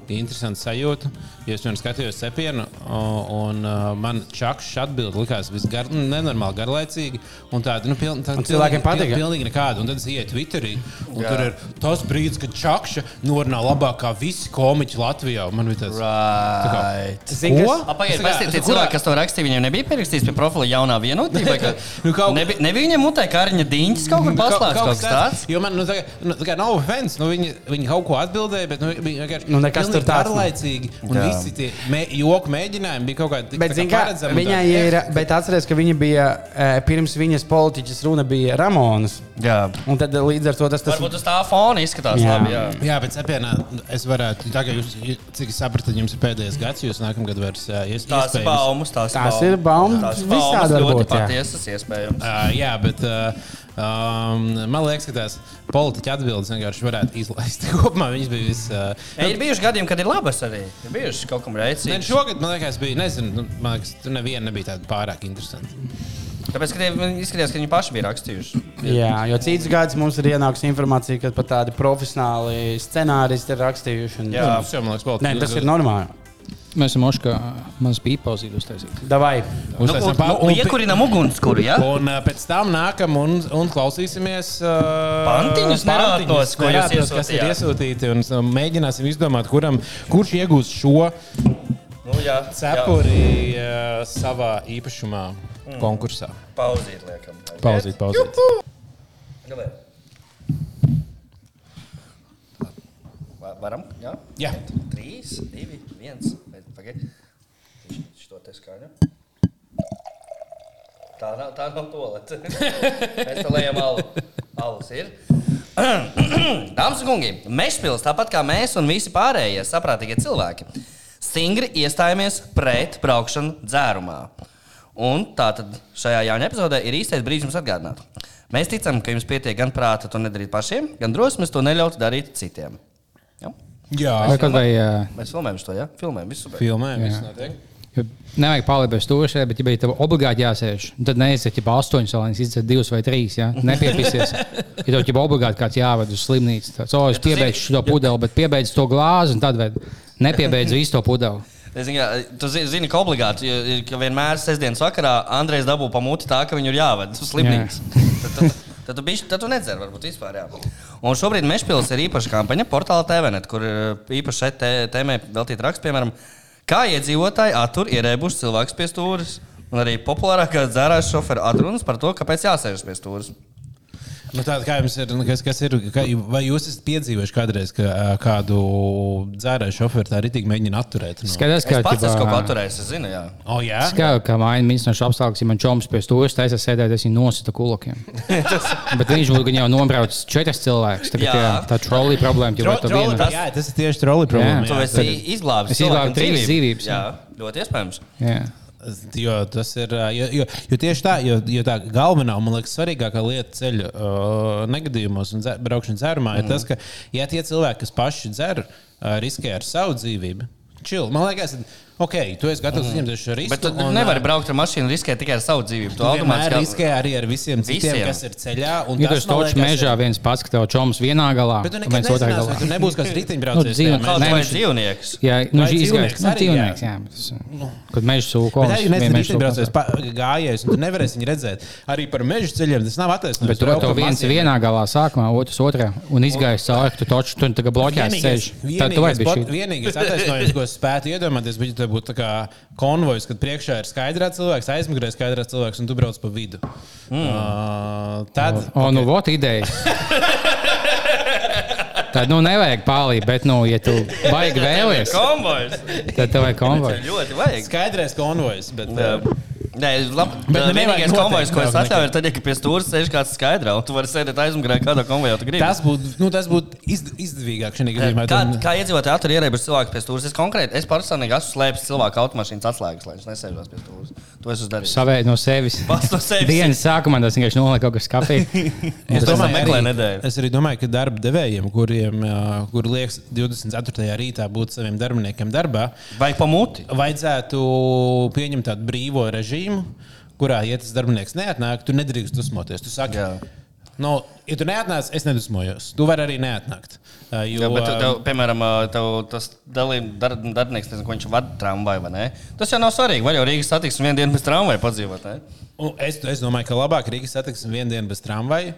interesantu sajūtu. Jo es vienā skatījos cepienu, un, uh, man čakšs atbild likās visgar, nu, nenormāli garlaicīgi. Un tāda, nu, piln, tāda Un cilvēkiem pilnīgi- patika? Pilnīgi nekāda. Un tad es ienāku Twitterī, un Jā. tur ir tas brīdis, kad čakša norunā labāk kā visi komiķi Latvijā. Man bija tas. Right. Tā kā- pastāstiet, tie kurā- cilvēki, kas to rakstīja, viņiem nebija pierakstīts pie profila jaunā vienotība. Ka... Nu, kaut- nebija, nebija viņam mutē kāriņa diņķis kaut kur paslēgts kaut kas tāds. Jo man, nu, tā, nu, tā kā nav offense, nu, viņi, viņi kaut ko atbildēja, bet nu, viņi vienkārši Nu, nekas tur tāds garlaicīgi. Un. Visi tie mē, joku mēģinājumi bija kaut kādi Bet, zin, kā, viņai ir, bet atcerieties, ka viņa bija eh, pirms viņas politiķas runa bija Ramonas. Jā. Un tad līdz ar to tas tas Varbūt uz tā fona izskatās Jā. labi. Jā. Jā, bet cepienā es varētu, tagad jūs, cik es sapratu, jums ir pēdējais gads, jūs nākamgad vairs uh, ies, Tās ir iespējams. baumas, tās, Tās ir baumas, Tās ir visādi baumas, var ļoti būt, jā. patiesas iespējams. Uh, jā, bet uh, um, man liekas, ka tās politiķa atbildes vienkārši varētu izlaist. Kopumā viņas bija vis. Uh, Ja, ir bijuši gadījumi, kad ir labas arī. Ir bijuši kaut kam Ne, rēcīgi. šogad, man liekas, bija. Nezinu, nu, man liekas, tur neviena nebija tāda pārāk interesanta. Tāpēc, izskatījās, ka viņi paši bija rakstījuši. Jā, jo cits gads mums ir ienākusi informācija, ka pat tādi profesionāli scenāristi ir rakstījuši. Un, Jā. Tas jau, man liekas, Nē, tas ir normāli. Mēs esam moši, ka mans bija pauzīt uztaisīt. Davai. Nu, Uztaisam nu, un- iekurinam ugunskura, ja? Un uh, pēc tam nākam un, un klausīsimies uh, Pantiņus nerātnos, ko jūs nerātnos, kas ir iesūtīti. Un uh, mēģināsim izdomāt, kuram, kurš iegūs šo Nu, jā, cepuri uh, savā īpašumā konkursā. jā. Pauzīt, liekam. Pauzīt, pauzīt. Va- Varam? Jā. Jā. Trīs, divi, viens. Pagaidiet. Šo te skaņu. Tā nav, tā nav tolete. Mēs te lejam alu. Alus ir. Dāmas un kungi, Mešpils, tāpat kā mēs un visi pārējie saprātīgie cilvēki, stingri iestājāmies pret braukšanu dzērumā. Un tātad šajā jaunā epizodē ir īstais brīdis jums atgādināt. Mēs ticam, ka jums pietiek gan prāta to nedarīt pašiem, gan drosmes to neļaut darīt citiem. Ja? Jā, kaut vai uh, Mēs filmējam to, ja? Filmējam visu. super. filmē viss notiek. jo nevajag pārliekt bez stūra bet, ja bija tev obligāti jāsēž, tad neiziet jau astoņas salānas, izdzert divas vai trīs. Ja? Nepiepisies. Ja tev jau obligāti kāds jāved uz slimnīcu, tad oh, es zini- piebeigšu šo pudeli, bet piebeidzu to glāzi un tad ved. Nepiebeidzu visu to pudeli. Jā, tu zi- zini, ka obligāti, ka vienmēr sestdienas vakarā Andrejs dabū pamuti tā, ka viņu ir jāved uz slimnīcu. Tad, tad, tu bišķi- tad tu nedzer, varbūt vispār. Jā. Un šobrīd Mešpils ir īpaša kampaņa portāla TVNet, kur ir īpaši šai tē- tēmai veltīta raksts, piemēram, kā iedzīvotāji attur ierēbuši cilvēkus pie stūres. Un arī populārākā dzērājas šoferu atrunas par to, kāpēc jāsēžas pie stūres. Nu, tāda, kā jums ir, nu, kas, kas ir kā, vai jūs esat piedzīvojuši kādreiz, ka kādu dzērāju šoferu tā rītīgi mēģina atturēt? No... Skaidrs, Es ka pats esmu kaut ko atturējis, es zinu, jā. Oh, jā, Skaidrs, ka maina mīninošs apstākļus, ja man čoms pie stūra taisa sēdēt, es viņu nosita kulakiem. Bet viņš būtu gan jau nobraucis četras cilvēkus. Tā, Jā. jā. tā trolī problēma jau Tro, troli, viena. jā, tas ir tieši troli problēma. Jā. Tu jā. esi izglābis Es izglābu cilvēkam trīs dzīvības, Jā, jā. ļoti iespējams. Jā. Jo tas ir. Jo, jo, jo tieši tā, jo, jo tā galvenā, man liekas, svarīgākā lieta ceļu uh, negadījumos un dzer, braukšanas dzērumā mm. ir tas, ka, ja tie cilvēki, kas paši dzer, uh, riskē ar savu dzīvību, chill. Man liekas, ok, tu esi gatavs uzņemties šo risku. Bet tu un, nevari braukt ar mašīnu riskēt tikai ar savu dzīvību. Tu Tu vienmēr automātiski riskē arī ar visiem citiem, Visiem. kas ir ceļā. un Ja tu točs liekas, mežā, ir- viens pats, ka tev čoms vienā galā, un viens otrā nezināsi, vai galā. tu nebūsi kāds Nu, riteņbraucējs. dzīvo- tajā Kaut vai viņš- dzīvnieks. Jā, nu, izgāja. dzīvnieks Nu, dzīvnieks, jā. jā. Kad meža sūko. Bet arī nezinu, riteņbraucējs gājējs, un tu nevarēsi viņu redzēt. Arī par meža ceļiem tas nav attaisnojums. Bet tur jau viens ir vienā galā sākumā, otrs otrā, un izgājis cauri, tu taču tur tagad bloķēsi ceļš. Tad tu vari Vienīgais, attaisnojums, ko es spētu iedomāties, bija, ja būtu tā kā konvojs, kad priekšā ir skaidrā cilvēks, aizmugurē skaidrā cilvēks, un tu brauc pa vidu. Mm. Uh, tad, O, nu, vot ideja. Tad, nu, nevajag pārlīt, bet, nu, ja tu baigi vēlies, Konvojs. tad tev vajag konvoju. Ļoti vajag. skaidrais konvojs. Bet, uh, Nē, labi. Bet nu vienīgais konvojs, ko es atļauju, ir tad, ja pie stūra sēž kāds skaidrā, un tu vari sēdēt aizmugurē, kādā konvojā tas būtu nu, tas būt izd, izdevīgāk šajā gadījumā. Kā, kā iedzīvotāji attur ierēbuši cilvēku pie stūra? Es konkrēti, es personīgi esmu slēpis cilvēku automašīnas atslēgas, lai viņš nesēžās pie stūra. To es esmu darījis. Savēt no sevis. Pats no sevis. Dienas sākumā tas vienkārši nolika kaut kas kafī. Es domāju, meklē arī, es arī domāju, ka darba devējiem, kuriem kur liekas 24. rītā būt saviem darbiniekiem darbā, Vai pa muti? vajadzētu pieņemt tādu brīvo režīmu, kurā, ja tas darbinieks neatnāk, tu nedrīkst dusmoties. Tu saki, Jā. no, ja tu neatnāc, es nedusmojos. Tu vari arī neatnākt. Jo, Jā, bet, tev, piemēram, tev tas dar, darbinieks, nezinu, ko viņš vada tramvaju vai nē. Tas jau nav svarīgi. Vai jau Rīgas satiksme vienu dienu bez tramvaju padzīvot? Es, es domāju, ka labāk Rīgas satiksme vienu dienu bez tramvaja.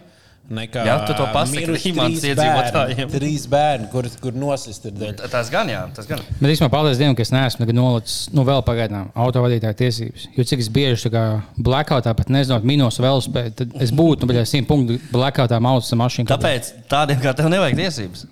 Nekā Jā, tu to pasaki trīs iedzīvotājiem. bērni, Trīs bērni, kur, kur nosist ir dēļ. Tas gan, jā, tas gan. Bet es man paldies Dievam, ka es neesmu nekad nolicis, nu, vēl pagaidām, autovadītāja tiesības. Jo cik es bieži tā kā blackoutā pat nezinot minos velospēdu, tad es būtu, nu, bet 100 punktu blackoutā maucu mašīnu. Tāpēc tādiem kā tev nevajag tiesības.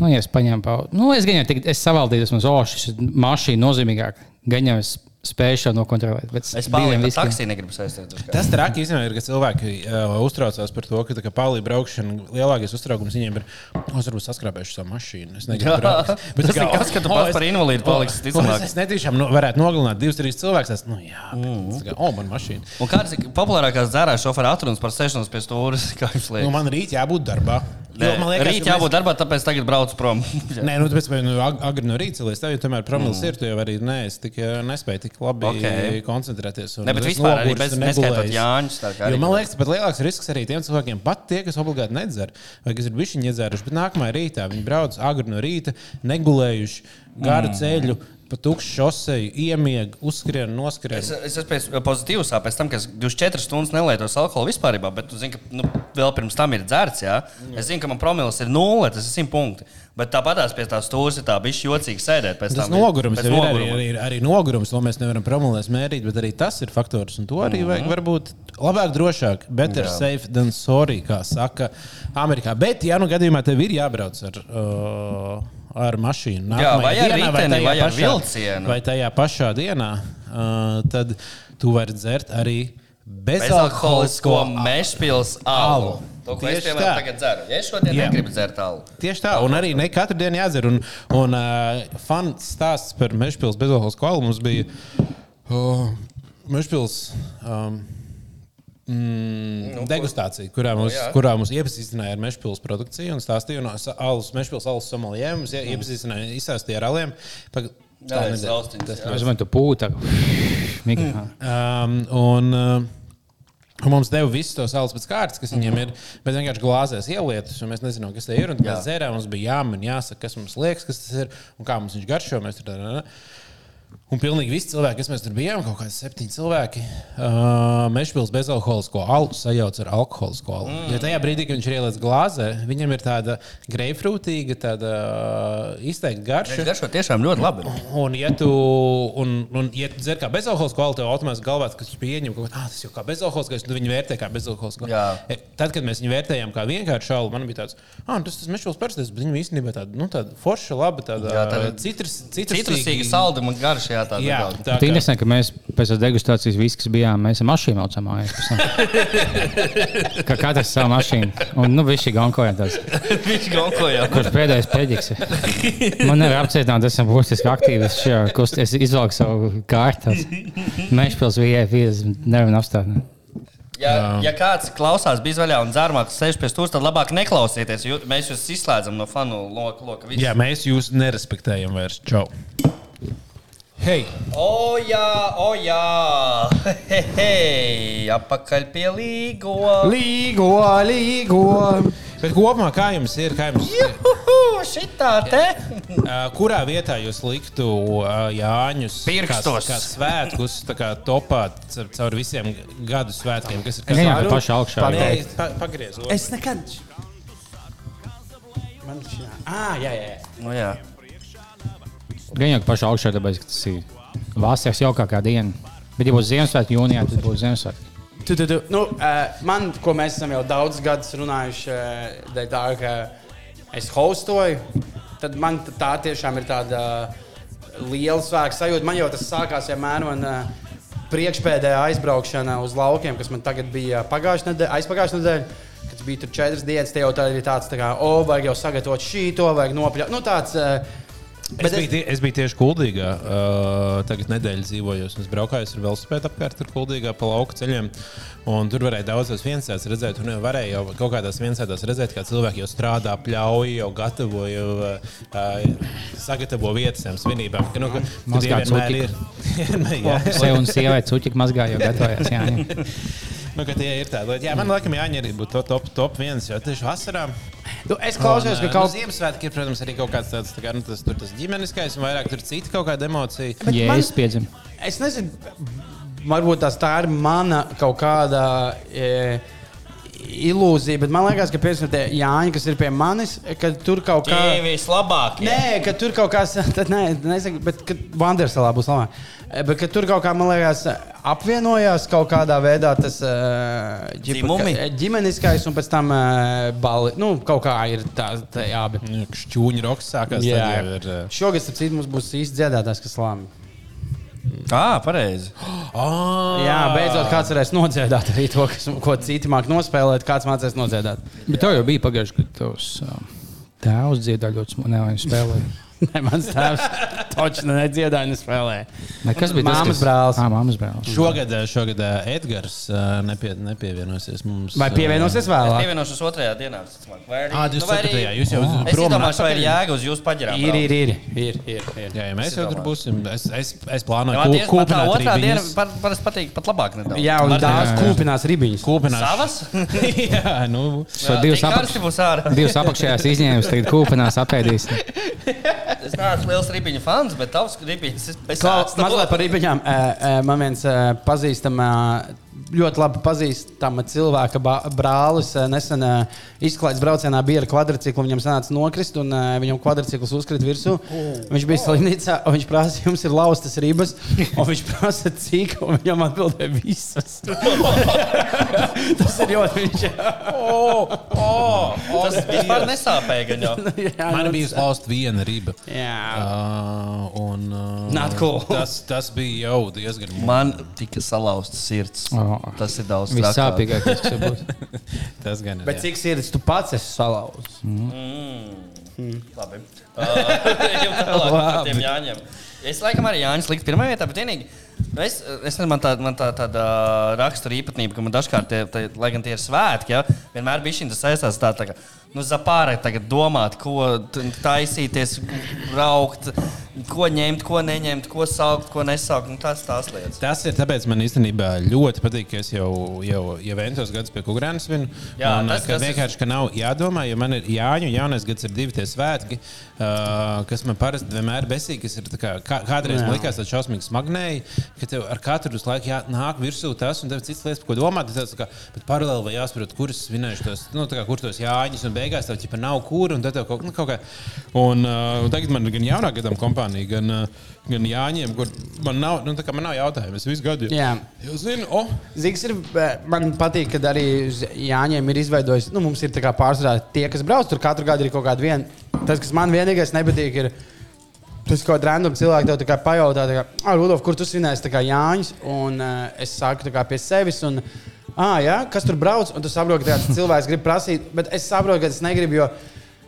Nu, ja es paņēmu pauzi. Nu, es gan jau tik, es savaldījos, man oh, šis mašīna nozīmīgāk. Gan jau es spēju šo nokontrolēt. Bet Es pārlieku, ka taksī negribu saistīt. Tas traki īstenībā ir, ka cilvēki uh, uztraucās par to, ka pāri braukšana lielākais uztraukums viņiem ir, oh, es varbūt saskrāpēšu savu mašīnu. Es negribu braukt. tas ir kas, ka tu pats par invalīdu paliksi Es, ticamāk. es netīšām nu, varētu nogalināt divus, trīs cilvēkus. Es, nu, jā, bet, mm. oh, man mašīna. Un kādas ir populārākās dzērājas šofera atrunas par sēšanos pie stūres? Kā Nu, man rīt jābūt darbā. Jo, man liekas, Rīt ka jābūt darbā, tāpēc tagad brauc prom. Nē, nu, tāpēc, vai nu ag- agri no rīta tev jau tomēr promils mm. ir, tu jau arī neesi tik, eh, nespēji tik labi Ok. okay. koncentrēties. Ne, bet vispār arī bez neskaitot. Jāņus. Jo man liekas, pat lielāks risks arī tiem cilvēkiem, pat tie, kas obligāti nedzer, vai kas ir bijuši iedzēruši, bet nākamajā rītā viņi brauc agri no rīta, negulējuši garu mm. ceļu, pa tukšu šoseju, iemieg, uzskrien, noskrien. Es, es esmu pozitīvs, pēc tam, ka es 24 stundas nelietos alkoholu vispār, bet tu zini, ka nu, vēl pirms tam ir dzērts. Jā? Es zinu, ka man promils ir nulle, tas ir 100 punkti. Bet tāpatās pie tās stūres ir tā bišķi jocīgi sēdēt. pēc Tas tam. nogurums Pēc jau ir arī, noguruma. arī, arī nogurums, to mēs nevaram promulēt, mērīt, bet arī tas ir faktors. Un to arī vajag varbūt labāk, drošāk. Better Jā. safe than sorry, kā saka Amerikā. Bet, ja nu gadījumā tev ir jābrauc ar. Uh, Ar mašīnu. Jā, vai ar riteni, tajā vai ar vilcienu. Vai tajā pašā dienā, uh, tad tu vari dzert arī Bezalkoholisko bezalkoholisko mešpils alu. To, ko es Tieši piemēram tā. tagad dzeru. Ja es šodien Jā. negribu dzert alu. Tieši tā, un arī ne katru dienu jādzer. Un, un uh, fans stāsts par Mežpils bezalkoholisko alu mums bija uh, Mežpils. Um, Mm, degustācija, kurā mums, jā. kurā mums iepazīstināja ar mežpilsnes produkciju un stāstīja no alus, mežpilsnes alus somalijiem. Mums ie- iepazīstināja, izstāstīja ar aliem. Pag... Tā Tas jā. Es domāju, tu pūta. Um, un, un mums deva visus tos alus pēc kārtas, kas viņiem ir. Bet vienkārši glāzēs ielietas, un mēs nezinām, kas tie ir. Mēs dzērām, mums bija jāmin, jāsaka, kas mums liekas, kas tas ir un kā mums viņš garšo. Mēs tur tādā. Un pilnīgi visi cilvēki, kas mēs tur bijām, kaut kādi septiņi cilvēki, uh, Mešpils bezalkoholisko alu sajauc ar alkoholisko alu. Mm. Jo tajā brīdī, kad viņš ir ielicis glāzē, viņam ir tāda greifrūtīga, tāda uh, izteikta garša. Viņš garšo tiešām ļoti labi. Un, ja tu, un, un, ja tu dzer kā bezalkoholisko alu, tev automātiski galvā tas pieņem, ka ah, tas jau kā bezalkoholiskais, un viņi vērtē kā bezalkoholisko. E, Tad, kad mēs viņu vērtējām kā vienkāršu alu, man bija tāds, ah, tas tas mešķis parastais, bet viņi īstenībā tāda, nu, tāda forša, laba, tāda Jā, tāda citrus, Citrusīgi salduma garša, jā, tāda Jā, tā Tā ir interesanti, ka mēs pēc tam degustācijas visi, kas bijām, mēs ar mašīnu braucām mājās. Kā katrs savu mašīnu. Un, nu, visi gankojām tās. Viņš gonkoja. Kurš pēdējais pēdīgs? ir? Man nevar apcietināt, esmu būtiski aktīvs šajā kustībā. Es izvelku savu kārtu. Mēģpils bija 50, nevaru apstāt. Ja, ja kāds klausās bizvaļā un dzērmā, kas sēž pie stūra, tad labāk neklausieties. jo Mēs jūs izslēdzam no fanu loka. loka visu. Jā, mēs jūs nerespektējam vairs. Čau! Hei! O, jā, o, jā. Hei, hei, apakaļ pie līgo. Līgo, līgo. Bet kopumā kā jums ir? Kā jums, Juhu, šitā te. kurā vietā jūs liktu Jāņus Pirkstos. Kā, kā svētkus tā kā topāt caur, visiem gadu svētkiem, kas ir kas jau pašā augšā. Pagriez. otru. Es nekad. Man šī. Ah, jā, jā. jā. Nu, jā. Viņa jau pašā augšā, tāpēc tas ir vasaras jaukākā diena. Bet, ja būtu Ziemassvētku jūnijā, tad būtu Ziemassvētku. Tu, tu, tu. Nu, uh, man, ko mēs esam jau daudzus gadus runājuši, uh, dēļ tā, ka es hostoju, tad man tā tiešām ir tāda liela svēta sajūta. Man jau tas sākās vienmēr no uh, priekšpēdējā aizbraukšana uz laukiem, kas man tagad bija pagājušā nedēļa, aizpagājušā nedēļa. Kad bija tur četras dienas, te jau tā ir tāds, tā kā, o, vajag jau sagatavot šī, to vajag nopļaut. Nu, tāds, uh, Es biju, tie, es biju tieši Kuldīgā. Uh, tagad nedēļa dzīvojos. Es braucu ar velosipēdu apkārt tur Kuldīgā pa lauku ceļiem. Un tur varēja daudzos viensētās redzēt, un jau varēja jau kaut kādās viensētās redzēt, kā cilvēki jau strādā, pļauj, jau gatavo, jau uh, sagatavo vietas tām svinībām. Ka, nu, ka, Mazgāt vienmēr ir. Vienmēr, jā. Sev un sievai cuķi mazgā jau gatavojas. Jā, Nu, tie ir tādi. Jā, man liekas, Jāņa arī būtu top, top viens, jo tieši vasarā. tu, es klausījos, ka Un, kaut nu, Ziemassvētki ir, protams, arī kaut kāds tāds, tā kā, nu, tas, tur tas ģimeniskais, un vairāk tur cita kaut kāda emocija. jā man- es piedzim. Es nezinu, varbūt tas tā ir mana kaut kāda e, ilūzija, bet man liekas, ka piemēram tie Jāņi, kas ir pie manis, ka tur kaut kā. Ķīvis labāk. Nē, ka tur kaut kas tāds - nē, nesaku, bet kad Vandersalā būs labāk. E, Bet ka tur kaut kā, man liekas, apvienojās kaut kādā veidā tas uh, Dzimumi? ģimeniskais un pēc tam bali. Nu, kaut kā ir tā, tā abi. Šķūņa rokas sākās. tad Jā, uh, šogad, starp citu, mums būs īsts dziedātājs, kas slāmi. Ah, pareizi. Oh, Jā, beidzot, kāds varēs nodziedāt arī to, kas, ko citi māk nospēlēt, kāds mācīs nodziedāt. Bet tev jau bija pagājuši, kad tavs tēvs dziedāja ļoti smuki, nevis Nē, mans tēvs taču nedziedāja, nespēlēja. Ne, kas bija tas? Māmas kas- brālis. Ā, māmas brālis. Šogad, šogad Edgars nepie, nepievienosies mums. Vai pievienosies Es vēlāk? pievienošos otrajā dienā. Vai arī- Ah, nu, vai arī- 24. Jūs jau Es prom un domāju, vai ir jēga uz jūsu paģirām. Ir, ir, ir. ir, ir, ir. Jā, ja mēs jau tur būsim. Es, es, es plānoju Man tieši- man tā kūpināt otrā diena par- parasti patīk pat labāk nedaudz. Jā, un tās kūpinās ribiņas. Kūpināt. Savas? Jā, nu. So Jā, divas apakšējās izņēmas, tagad kūpinās apēdīs. Es neesmu liels ripiņu fans, bet tavs ripiņš ir Klau, mazliet par ē, Man viens pazīstams, ļoti labi pazīstama cilvēka brālis nesen izklaides braucienā bija ar kvadrciklu. Viņam sanāca nokrist, un viņam kvadrcikls uzkrita virsū. Viņš bija slimnīcā, un viņš prasa, jums ir laustas ribas, un viņš prasa, cik, un viņam atbildēja visas. Tas ir ļoti viņš. Tas vispār nesāpēja. gan jau. Jā, Man nu, bija uzlausta viena riba. Jā. Uh, un, uh, Not cool. tas, tas bija jau diezgan Man tika salauzta sirds. Oh. Tas ir daudz trakāk. Vissāpīgākais, kas būt. Tas gan ir. Bet jā. cik sirds tu pats esi salauzis? Labi. Ejam tālāk par tiem Jāņiem. Es laikam arī Jānis likt pirmā vietā, bet vienīgi. Nu, Es, es nezinu, man, tā, man tā, tāda rakstura īpatnība, ka man dažkārt, tie, tie, lai gan tie ir svētki, ja, vienmēr bija šī saistās tā, tā kā, nu, zapāra tagad domāt, ko taisīties, braukt, ko ņemt, ko neņemt, ko saukt, ko nesaukt. Nu, tas tās lietas. Tas ir tāpēc, man īstenībā ļoti patīk, ka es jau, jau, jau ventos gadus pie Kungrānas vinu. Jā, un, tas- ka tas vienkārši ka nav jādomā, jo man ir Jāņu jaunais gads, ir divi tie svētki, uh, kas man parasti vienmēr besīgi, kas ir tā kā, kā, kādreiz man likās tāds šausmīgs smagnēji, ka tev ar katru laiku nāk virsū tas un tev ir cits lietas, par ko domāt. tā kā, paralēli vai jāsaprot, kurus svinējuši tos, nu, kā, kur tos Jāņus, un beigās tev ķipa nav kur, un tad tev kaut, nu, kaut kā. Un, uh, un tagad man ir gan jaunā gadam kompānija, gan, uh, gan Jāņiem, kur man nav, nu, man nav jautājumu. Es visu gadu Jā. jau zinu, oh, Zīgs ir, eh, man patīk, ka arī Jāņiem ir izveidojis, nu, mums ir pārsvarā tie, kas brauc tur katru gadu, ir kaut kāda viena. Tas, kas man vienīgais nepatīk, ir tas, ko random cilvēki tev pajautā, tā kā, ah, Rudolf, kur tu svinēsi Jāņus? Un uh, es saku kā pie sevis. Un, Ah, jā, kas tur brauc? Un tu saproti, ka tāds cilvēks grib prasīt, bet es saprotu, ka tas negribu. Jo,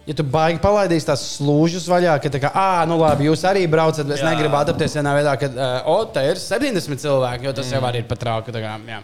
ja tu baigi palaidīsi tās slūžas vaļā, ka, tā kā, ah, nu labi, jūs arī braucat, bet es Jā. negribu adaptēties vienā veidā, ka, uh, o, te ir 70 cilvēki, jo tas jau arī ir pat trauki. tā kā, jā.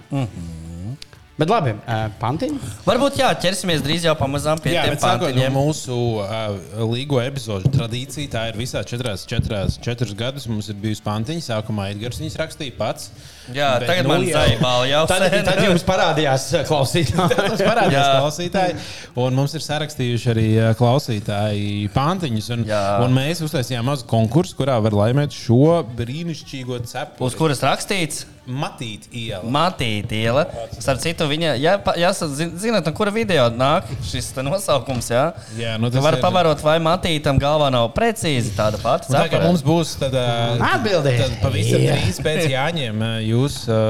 Bet labi, pantiņi. Varbūt jā, ķersimies drīz jau pamazām pie Jā, tiem sākot no pantiņiem. mūsu uh, līgo epizodu tradīcija, tā ir visā četrās, četrās, četrus gadus. Mums ir bijusi pantiņa. Sākumā Edgars viņas rakstīja pats. Jā, Bet tagad nu man jau- zaibāla jau Tad, tad jums parādījās klausītāji. Tas parādās Jā. klausītāji. Un mums ir sarakstījuši arī klausītāji pantiņus. Un, Jā. un mēs uztaisījām mazu konkursu, kurā var laimēt šo brīnišķīgo cepu. Uz kuras rakstīts Matīt iela. Matīta iela. Starp citu, viņa, ja, zin- zināt, no kura video nāk šis te nosaukums, jā? Jā, nu tas var ir- pavarot, vai Matītam galvā nav precīzi tāda pati. Tā kā mums būs tad, ā, Atbildi. tad pavisam drīz pēc Jāņiem jūs ā,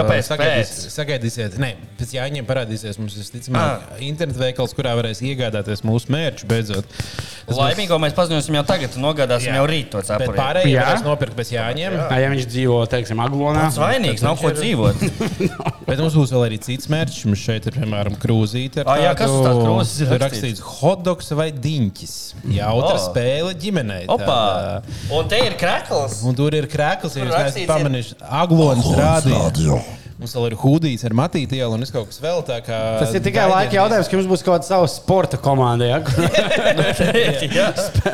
Kāpēc sagaidīs, sagaidīsiet. Nē, pēc Jāņiem parādīsies mums visticamāk Ah. internetu veikals, kurā varēs iegādāties mūsu mērķu beidzot. Tas būs- Laimīgo mēs paziņosim jau tagad, nogādāsim Jā. jau rīt to Bet cepuri. pārējie Jā. varēs nopirkt pēc Jāņiem. Ja viņš dzīvo, teiksim, Aglonā. Tas vainīgs, nav ko dzīvot. Bet mums būs vēl arī cits mērķis. Mums šeit ir, piemēram, krūzīte. ar Ā, jā, kas tādu- krūzes ir tur rakstīts? rakstīts hotdogs vai diņķis. Jautra O. spēle ģimenei. Tāda. Un te ir krekls. Un tur ir krēkls, ja jūs neesat pamanījuši. Aglonas rādīja. Mums vēl ir hūdījis ar matīti ielu un es kaut kas vēl tā kā. Tas ir tikai laika jautājums, ka jums būs kaut kāda sava sporta komanda. Ja? Jā.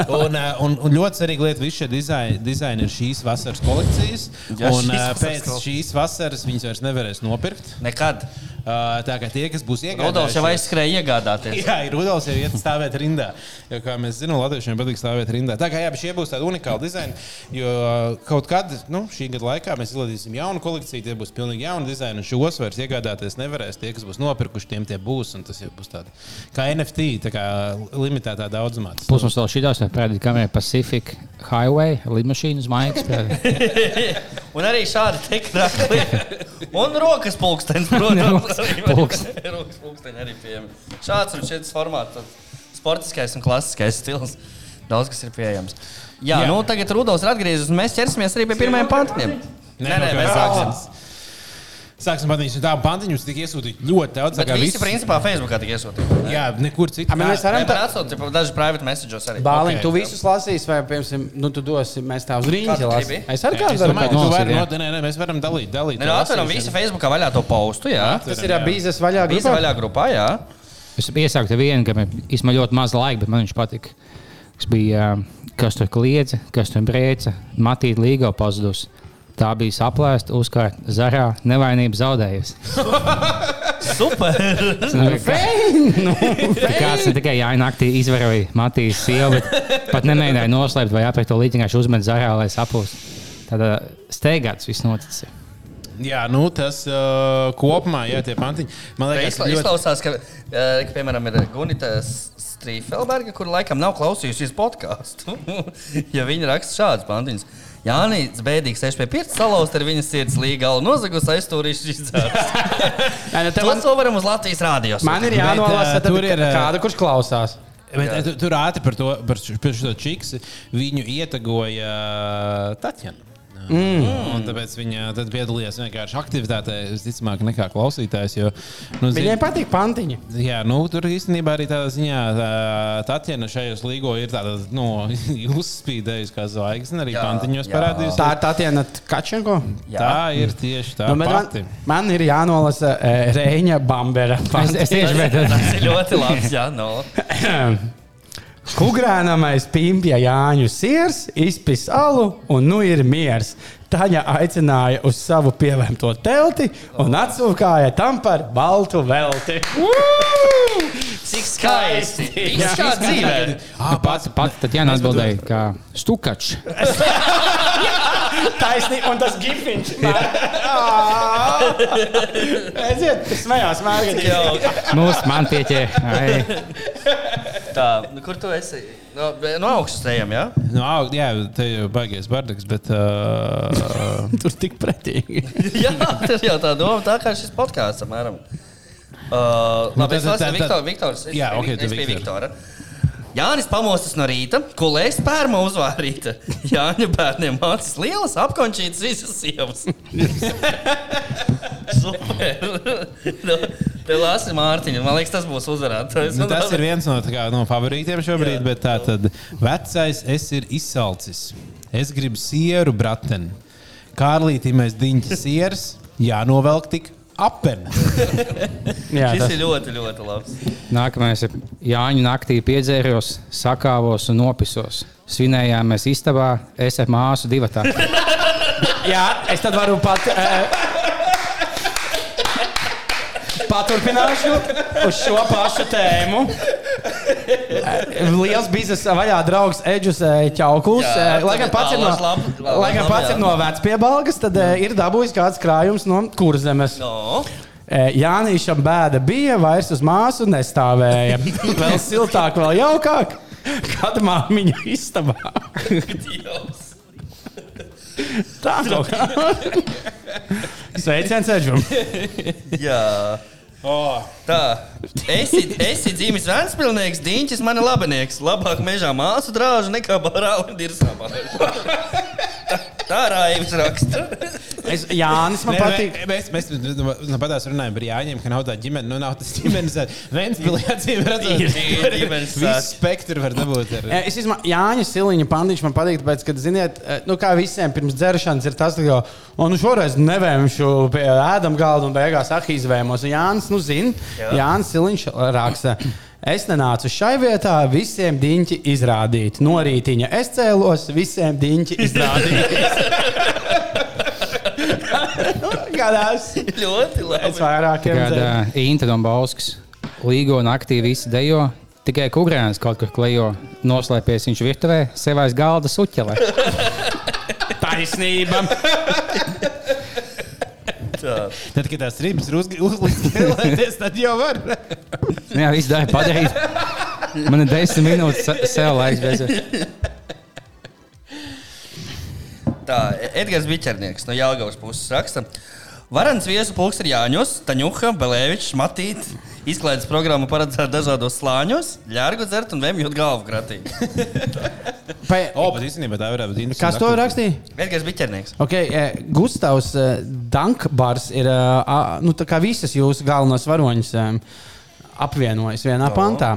Un, ā, un, un ļoti svarīga lieta, visi šie dizaini, dizaini ir šīs vasaras kolekcijas. Jā, un šīs vasaras pēc kolekcijas. šīs vasaras viņas vairs nevarēs nopirkt. Nekad. Ā, Tā kā tie, kas būs Rudolfs jau iegādājušies. aizskrēja iegādāties. Jā, ir Rudolf jau iet stāvēt rindā. Jo, kā mēs zinām, Latviešiem patīk stāvēt rindā. Tā kā jā, bet šie būs tādi unikāli dizaini. Jo uh, kaut kad nu, šī gada laikā mēs izlaidīsim jaunu kolekciju, tie būs pilnīgi jauni dizaini. un Šos vairs iegādāties nevarēs. Tie, kas būs nopirkuši, tiem tie būs. un Tas jau būs tādi kā NFT, tā kā limitētā daudzumā. Plus mums vēl šī daudz kā ir Pacific Highway, lidmašīnas maigs. Un arī šādi tekrakli. Un rokas pulkstenis, protams. Rokas pulkstenis arī pieejams. Šāds un šis formāts. tad Sportiskais un klasiskais stils. Daudz kas ir pieejams. Jā, Jā. nu tagad Rudolfs ir atgriezies, un mēs ķersimies arī pie pirmajiem pantiem. Nē, nē, nu, mēs sāksim. Sāksim ar pantiņu, kas tika iesūtīta ļoti daudz. tā Bet visi viss- principā Facebookā tika iesūtīti. Jā, nekur citur. A, mēs varam tā- atsūtīt dažus private messages arī. Bāliņ, Ok. tu visus lasīsi, vai, piemēram, nu, tu dosi, mēs tā uz Kādu lasīsim. Es arī kādu varu ka no- nē, nē, mēs varam dalīt. dalīt Nē, nu, atveram visi Facebookā vaļā to postu, jā. Tas ir bīzes vaļā grupā. vaļā grupā, jā. Es iesāku vienu, kam ir īstenībā ļoti maz laika, bet man viņš patika. Tas bija, ā, kas tur kliedza, kas tur brēca, matīt līgo pazudus. Tā bija saplēsta, uzkārt zarā, nevainība zaudējusi. Super! Nu, Kāds ne tikai Jāņa naktī izvaroja Matīs sievu, bet pat nemēģināja noslēpt vai apēst to līķi, vienkārši uzmet zarā, lai sapūst. Tādā steigāts viss noticis. Jā, nu tas uh, kopumā, jā, tie pantiņi. Man liekas, Izkla- Izklausās, ka, eh, ka piemēram, ir Gunita Strīfelberga, kur laikam nav klausījusies podkāstu. ja viņa raksta šādas pantiņas. Jānis Bēdīgs, 6 pie 5 salauzt ar viņas sirds līga galu nozagus, aizstūrīšu izdzērs. Nē, nu, te To man, to varam uz Latvijas rādījos. man ir jānolasa, ā, tur ir, ā, kāda, kurš klausās. Bet, tu, tur ātri par to, par šo par šo čiksu viņu ietegoja Tatjana. Mm. Un tāpēc viņa tad piedalījās vienkārši aktivitātē, visticamāk, nekā klausītājs. Jo, nu, zin- Viņai patīk pantiņi. Jā, nu, tur īstenībā arī tādā ziņā tā, Tatjana šajos līgo ir tāda nu, uzspīdējusi kā zvaigzne, arī Jā, pantiņos jā. parādījusies. Tā ir Tatjana Kačenko. Jā. tā ir tieši tā Nu, man, man ir jānolasa uh, Reņa Bambera. Es, es tieši bet, Tas ir ļoti labs, jā, no. Kugrānamais pimpja Jāņu sirs, izpis alu un nu ir miers. Taņa aicināja uz savu pievēmto telti un atsūkāja tam par baltu velti. Cik skaisti! Viss kā dzīvē! Pats pats tad Jānis atbildēja, kā stukačs. Taisnī, un tas gifiņš. Tas smējās mērķi. Jau, Mūsu man pieķēra. tā, nu, kur tu esi? No, no augšas ejam, jā? Nu, au, jā, te jau baigies bardaks, bet. Uh, Tur tik pretīgi. jā, tas jau tā doma, tā kā šis podkāsts apmēram. Uh, labi, es lasu tad- Viktor, tad- Viktors. Es, Jā, ok, es Viktor. Viktora. Jānis pamostas no rīta, kulēs pērma uzvārīta. Jāņa bērniem mācīs lielas apkončītas visas sievas. Super! Te lasi Mārtiņu, man liekas, tas būs uzvarētājs. nu, tas ir viens no, tā kā, no favorītiem šobrīd, Jā. bet tā tad vecais es ir izsalcis. Es gribu sieru brateni. Kārlītīmais diņķis sieras, jānovelk tik apena. Jā, Šis tas ir ļoti, ļoti labs. Nākamais ir Jāņa naktī piedzēros, sakāvos un nopisos. Svinējām mēs istabā, es ar māsu divatā. Jā, es tad varu pat. Uh, Paturpināšu uz šo pašu tēmu. Liels biznesa vaļā draugs Edžus. Jā, eh, Lai gan pats ir no, lab- jā. no vecpiebalgas, tad eh, ir dabūjis kāds krājums no kurzemes. No. Jānīšam bēda bija, vairs uz māsu nestāvēja. Vēl siltāk, vēl jaukāk, kad māmiņa istabā. Tā kā. Sveiciens, Edžum! Jā. Oh. Tā. Esi, esi dzimis Vēnspilsnieks, Dīņķis, man ir labinieks. Labāk mežā māsu drāžu nekā barāli dirsā. Tā, tā rājas raksta. Es, Jānis man Nē, patīk. nē, Mēs, mēs nu, nu, patās runājam par Jāņiem, ka nav tāda ģimene. Nu, nav tas ģimenes. Viens pilsēta redzēt, Ir, ģimenes Visu spektru var dabūt. Ar, Es izmantoju Jāņa Siliņa pandiņš, man patīk, tāpēc, ka, ziniet, nu, kā visiem pirms dzeršanas ir tas, ka, o, nu, šoreiz nevēmšu pie ēdam galda un beigās ah, izvēmos. Un Jānis, nu, zina, Jā. Jānis Siliņš raksta. Es nenācu šai vietā, visiem diņķi izrādīt. No rītiņa es cēlos, visiem diņķi izrādīt. Gadās. Ļoti Es labi. vairākiem Kad dzēru. uh, Inta Dombovskis līgo naktī visi dejo, tikai kukurēns kaut kur klejo, noslēpies viņš virtuvē, sev aiz galda suķelē. Taisnība. Tā. tad, kad tās rības ir uzliktas, tad jau var. Nu Jā, viss dara padarīt. Man ir desmit minūtes se- sev laiks beidzot. Tā, Edgars Bičernieks no Jālgavas puses raksta. Varants viesu pulks ir Jāņos, Taņuha, Belēvičs, Matīt. Izklaides programma paredzēta dažādos slāņos, ģērgu dzert un vēmjot galvu. Pa, O, bet īstenībā tā varētu būt kas to rakstīja? Edgars Bičernieks. Okay, eh, Gustavs eh, Dankbars ir eh, nu, tā kā visas jūsu galvenās varoņas eh, apvienojas vienā pantā.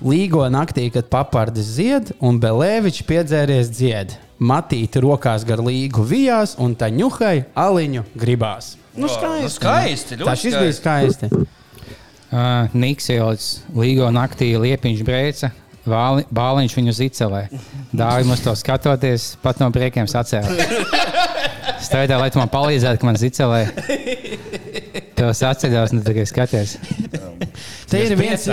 Līgo naktī, kad papardis zied un Belēvičs piedzēries dzied. Matīti rokās gar līgu vijās un tā ņuhai aliņu gribās. Nu, skaisti. nu skaisti, Tā šis bija skaisti. Uh, Niks ielicis līgo naktī liepiņš brēca. Vāli, bāliņš viņu zicelē. Dāvi mums to skatoties, pat no priekiem sacēla. Stāvēja, lai tu man palīdzētu, ka man zicelē. Tavs atceļās, nu tikai skaties. Te ir viens,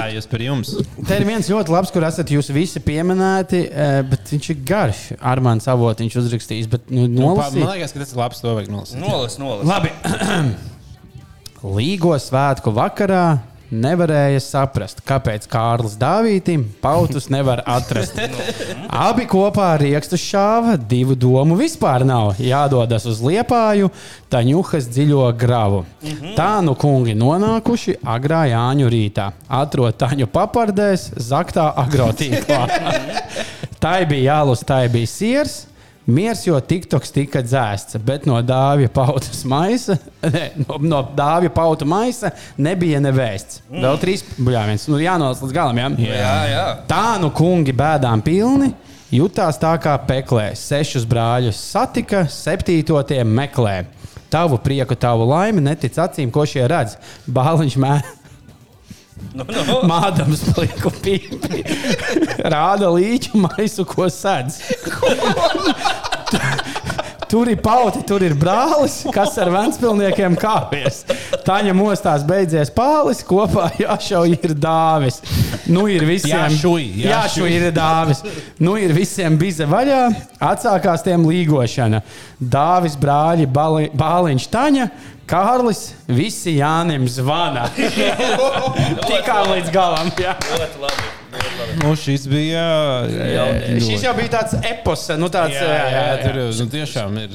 jums. te ir viens ļoti labs, kur esat jūs visi pieminēti, eh, bet viņš ir garš. Armāns avots viņš uzrakstījis, bet nu, Nu, nolasīt. man liekas, ka tas ir labs. To vajag nolasīt. Nolas, nolas. Labi. Līgo svētku vakarā nevarēja saprast, kāpēc Kārlis Dāvītim pautus nevar atrast. Abi kopā rīkstus šāva, divu domu vispār nav. Jādodas uz liepāju, taņuhas dziļo gravu. Tā nu kungi nonākuši agrā Jāņu rītā. Atrod taņu papardēs, zaktā agrotīklā. tai bija jālus, tai bija siers. Miers, jo TikToks tika dzēsts, bet no dāvja pautas maisa, ne, no, no dāvja pauta maisa nebija nevēsts. Mm. Vēl trīs buļļāviens. Nu, jānolas līdz galam. Jā? Jā, jā. Tā nu kungi bēdām pilni. Jutās tā kā peklē. Sešus brāļus satika, septīto tiem meklē. Tavu prieku, tavu laimi, netic acīm, ko šie redz. Bāliņš mē, Nu, nu. Mādams plieku pīpi. Rāda līķu maisu, ko sēdz. Tur ir pauti, tur ir brālis, kas ar Vēnspilsniekiem kāpjas. Taņa mostās beidzies pālis, kopā jāšauj ir dāvis. Nu ir visiem, jāšuj ir dāvis. Nu ir visiem bize vaļā, atsākās tiem līgošana. Dāvis, brāļi, bali, bāliņš, taņa. Kārlis, visi Jānim zvana. Tikām līdz galam. Jā. Ļoti labi. Nu, šis bija. Jā, Šis jau bija tāds epos, nu tāds jā, jā, jā, tur jau nu, tiešām ir.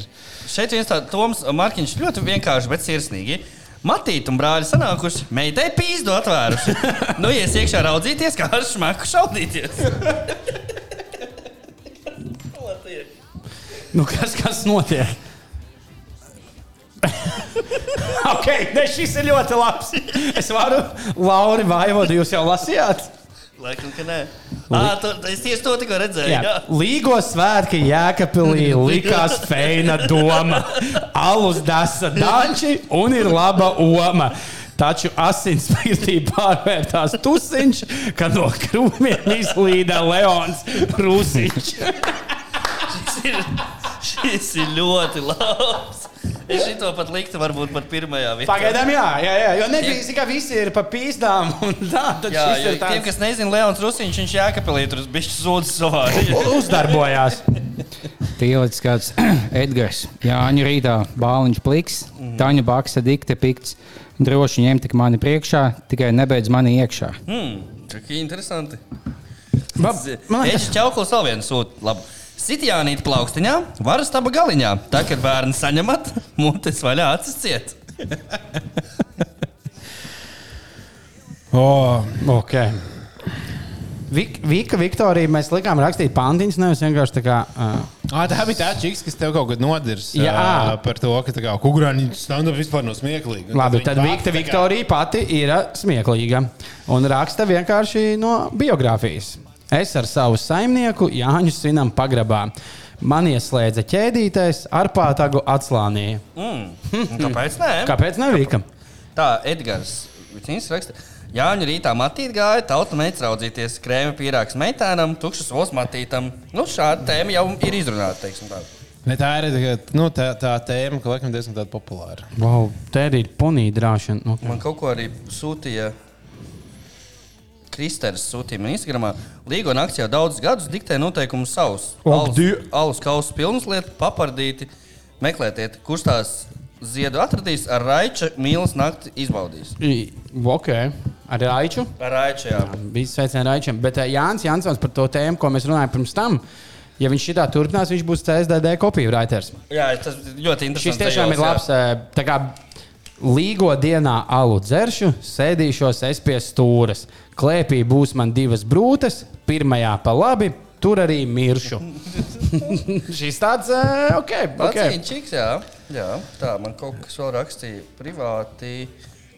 Šeit viens tāds Toms Markiņš ļoti vienkārši, bet sirsnīgi. Matīt un brāļi sanākuši, meitai pīzdu atvēruši. nu, ies iekšā raudzīties, kā ar šmeku šaudīties. Nu, kas, kas notiek? ok, ne, šis ir ļoti labs. Es varu, Lauri, Vaivodu, jūs jau lasījāt? Laikam, ka nē. À, tu, es tieši to tikko redzēju. Jā. Jā. Līgo svētki Jēkabīlī likās feina doma. Alus dasa danči un ir laba oma. Taču asinsspirdī pārvērtās tusiņš, kad no krūmiem izlīda Leons Rūsiņš. Šis, ir, šis ir ļoti labs. Es šito pat liktu, varbūt pat pirmajā vietā. Pagaidām, jā, jā, jā jo nebija tā, ka visi ir pa pīzdām. un Tā, tad Jā, ir tāds, tiem, kas nezina, Leons Rusiņš, viņš Jēkabīlī tur bija sūdzis savā. uzdarbojās. Tīlītis kāds Edgars, Jāņa rītā, bāliņš pliks, Taņa baksa dikte pikts. Droši ņem tik mani priekšā, tikai nebeidz mani iekšā. Hmm, tā kā interesanti. Man, man Es ķaukulis vēl vienu sūtu. Labi. Sitjānīt plaukstiņā, varas taba galiņā. Tā, kad bērni saņemat, mutes vaļā acis ciet. Oh, Ok. Vik, Vika, Viktorija, mēs likām rakstīt pantiņas, nevis vienkārši tā kā. Uh, Ah, tā bija tā čiks, kas tev kaut kad nodirs Jā. ā, par to, ka kukurāņi stand-up vispār nav smieklīgi. Un labi, tad Vika, tā kā- Viktorija pati ir smieklīga un raksta vienkārši no biogrāfijas. Es ar savu saimnieku Jāņu svinam pagrabā. Man ieslēdza ķēdītais ar pātagu atslānīju. Mm. Kāpēc? Nē? Kāpēc ne Vika? Tā, Edgars. Viņš raksta. Jāņa rītā matīt gāja, tauta meitas raudzīties, krēma pīrāgs meitēnam, tukšas olas matītam. Nu, šāda tēma jau ir izrunāta, teiksim tā. Bet tā ir tā, nu, tā, tā tēma, ka laikam diezgan populāra. Wow, te ir ponija drāšana. Nu, Man kaut ko arī sūtīja. Kristers sūtīja man Instagram. Līgo nakts jau daudzus gadus diktē noteikumus savus. Alus, kausus pilnas lietas, papardīti. Meklētiet, kurš tās ziedu atradīs, ar raiča mīlas nakti izbaudīs. I- ok, ar Raiču. Ar raiča, jā. Bija sveicieni Raičam. Bet uh, Jānis Jansons par to tēmu, ko mēs runājam pirms tam. Ja viņš šitā turpinās, viņš būs CSDD copywriters. Jā, tas ļoti interesanti. Šis tiešām ir labs. tā kā Līgo dienā alu dzeršu, sēdīšos es pie stūres. Klēpī būs man divas brūces, pirmajā pa labi, tur arī miršu. Šis tāds, ok, ok. Okay. Čiks, jā. jā, tā man kaut kas vēl rakstīja privāti.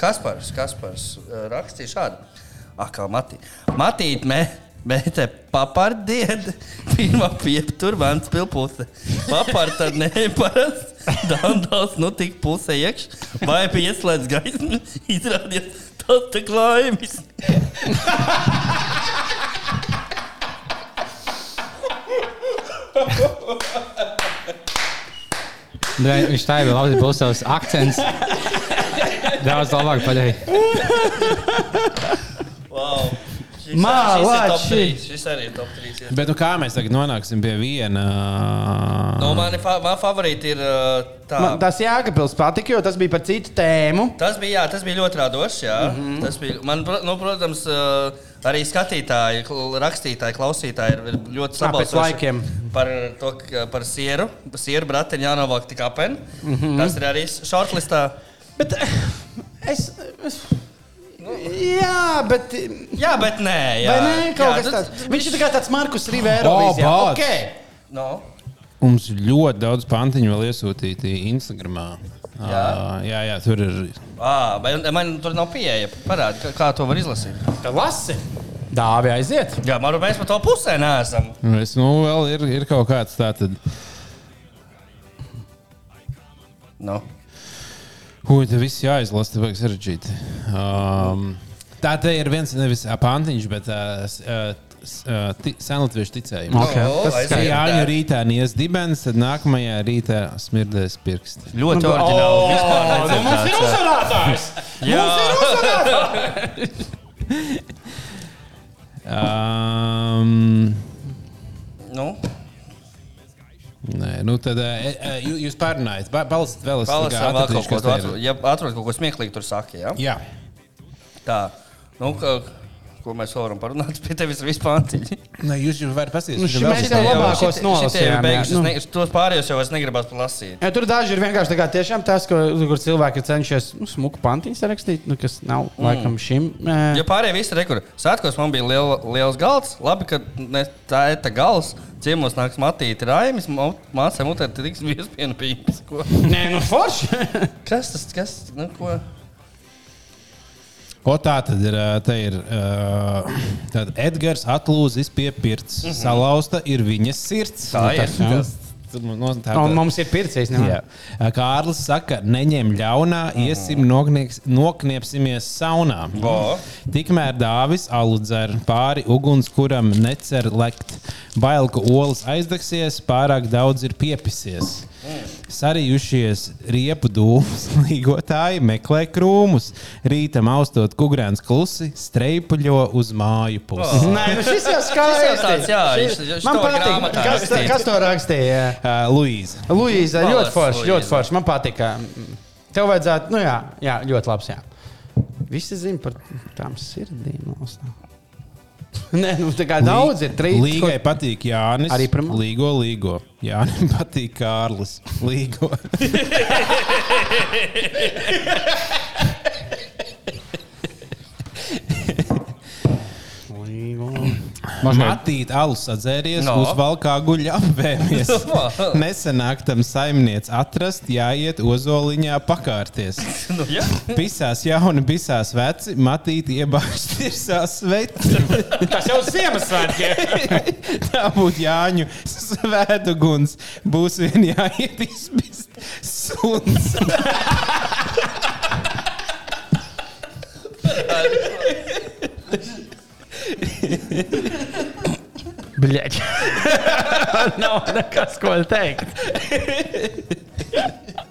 Kaspars, Kaspars rakstīja šādi. Ah, kā Matī. Matīt, me, Mēte papardied, pirmā pieptur, vērts pilpūce. Papar tad neparasti, dandals, nu tik pusē iekš, vai pieslēdz gaismu, izrādies tas klājums. Nē, Viņš tā jau labi būs savs akcents. Daudz labāk padarīt. Wow. Mālači. šis, arī ir top 3. Jā. Bet nu, kā mēs tagad nonāksim pie viena? Nu, mani fa man favorīti ir tā. Man tas Jēkabils patika, jo tas bija par citu tēmu. Tas bija, jā, tas bija ļoti radošs. Jā. Mm -hmm. Tas bija, man, nu, protams, arī skatītāji, rakstītāji, klausītāji ir ļoti sabalsojuši laikiem. par, to, ka- par sieru. Sieru bratiņu jānovāk tik apēn. Mm -hmm. Tas ir arī shortlistā. Bet eh, es. Es jā, bet. Jā, bet nē. Jā, Vai nē, kaut jā, kas tāds. Viņš ir tā tāds Markus Rivera. O, vīzijā. bāc. Ok. No. Mums ir ļoti daudz pantiņu vēl iesūtīti Instagram. Jā. jā, jā, tur ir. À, man tur nav pieeja. Parādi, kā, to var izlasīt. Tad lasi. Dāvi aiziet. Jā, man mēs pa to pusē neesam. Es, nu, vēl ir, ir kaut kāds tāds. No. Ui, tas viss jāizlasa, tas vajag sarežģīti. Um, tā te ir viens nevis ā, pantiņš, bet uh, senlatviešu ticējums. Ok, tas aiziet. Ja Jā, Jāņu rītā nies dibens, tad nākamajā rītā smirdēs pirksti. Ļoti oriģināli. Vispār nu, mums ir neredzēts. uzvarētājs! Um, Nu, nē, nu tad uh, jū- jūs pārunājat. Balsts vēl te tādu. ir. Ja atrod kaut ko smieklīgu, tur saki. Ja? Jā. Tā. Nu, ka, ko mēs varam parunāt? Pie tevis ir vispār. Nē, jūs jau varat paskatīties. Nu, mēs ir- jau labākos nolasījām, jā. Nu. Tos pārējos jau es negribētu palasīt. Ja, tur daži ir vienkārši tā tiešām tas, ko, kur cilvēki ir cenšies nu, smuku pantiņu sarakstīt, nu, kas nav mm. laikam šim. eh, Ja pārējie visi ir kur svētkos, man bija liela, liels galds. Labi, ka ne, tā ir tā gals. Ciemos nāks matīti raimis, mācām mutē tiks viespienu pīpes. Ko? Nē, nu forši. Kas tas, kas, nu, ko? O, tā tad ir, ā, te ir tad Edgars atlūzis pie pirts. Mm -hmm. Salauzta ir viņas sirds. Tā ir. tas, tas, no, tā, Un mums ir pircējs. Jā. Kārlis saka, neņem ļaunā, iesim noknieks, nokniepsimies saunā. Vo. Tikmēr dāvis alu dzer pāri uguns, kuram necer lekt. Bail, ka olas aizdegsies, pārāk daudz ir piepisies. Sarījušies riepu dūmus, līgotāji meklē krūmus. Rīta maustot kukurēns klusi, streipuļo uz māju pusi. Nē, nu šis jau Šis tāds, jā, Šis- viņš Man patīk. Kas, kas to rakstīja? Uh, Luīza. Luīza, ļoti forši, ļoti forši. Man patika. Tev vajadzētu, nu jā, jā ļoti labs. Jā. Visi zina par tām sirdīm. nostā. Nē, nu tā kā daudz ir trīs. Līgai patīk Jānis. Arī par mani? Līgo, līgo. Jānim patīk Kārlis. Līgo. Matīt, alus sadzēries, No. uz valkā guļ apvēmies. Nesenāk tam saimniec atrast, jāiet ozoliņā pakārties. Nu, jā. Pisās jauni, pisās veci, matīt iebāzt tirsās sveci. Tas jau Ziemassvētkiem. Tā būtu Jāņu svētguns. Būs vien jāiet izpist suns. Bļaļ. Nav nekas, ko teikt.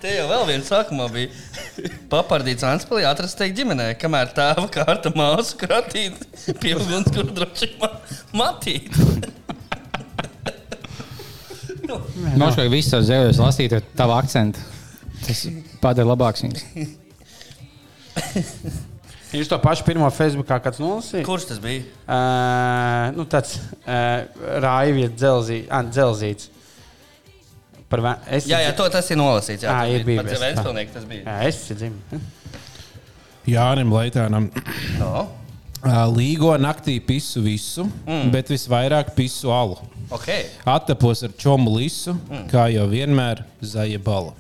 Te jau vēl viens sākumā bija. Papardīts Anspēlī atrast teikt ģimenē, kamēr tēva kārta māsu kratīt pie uguns, kur droši ma matīt. Man liekas, ka viss savs zēles lasīt ar tavu akcentu. Tas padara labāks viņus. Jūs to pašu pirmo Facebookā kāds nolasīja? Kurš tas bija? Uh, nu, tāds uh, rājas dzelzī, ah, dzelzīts. Par es, Jā, jā, to tas ir nolasīts. Jā, Ā, tas ir bija. bijis. Pats Vēnspilnieks tas bija. Jā, es dzimu. Jānim Leitānam. No. Ā, Līgo naktī pisu visu, mm. bet visvairāk pisu alu. Okay. Attapos ar čomu lisu, mm. kā jau vienmēr zaļa bala.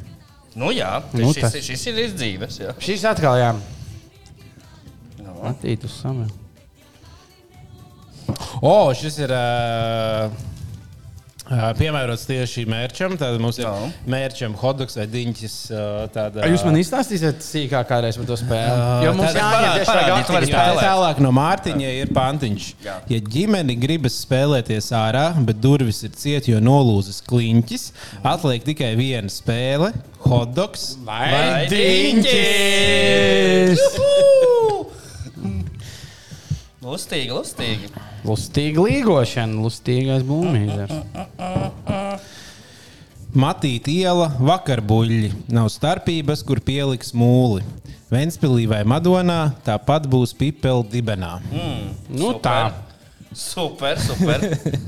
Nu, jā, Nu, šis, šis, šis ir izdzīves. Jā. Šis atkal jā. Matīt uz samē. O, šis ir. Uh, Uh, Piemērots tieši mērķam, tad mums ir Jā. mērķam hotdogs vai diņķis. uh, Tāda, Jūs man izstāstīsiet sīkāk kādreiz par to spēli. Jo mums tad jāiet parādi- tieši parādi, tagad tu vari aktīvi. Jā, spēlēt. tālāk no Mārtiņa ir pantiņš. Jā. Ja ģimene gribas spēlēties ārā, bet durvis ir ciet, jo nolūzas kliņķis, atliek tikai viena spēle - hotdogs. Vai diņķis? diņķis? Lustīgi, lustīgi. Lustīga līgošana, lustīgais būmīzers. Matīt iela, vakarbuļļi. Nav starpības, kur pieliks mūli. Ventspīlī vai Madonā tāpat būs pipeli dibenā. Nu tā. Super, super.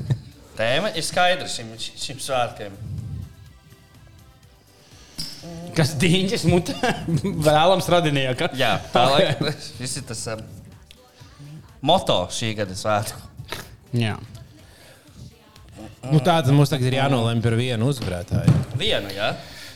Tēma ir skaidra šim, šim svētkiem. Kas diņķis mutē? Vēlams radinieka. Jā, tālāk. Šis ir tas um, moto šī gada svētku. Jā. Nu, Tāds mums tagad ir jānolem par vienu uzvarētāju. Vienu, jā.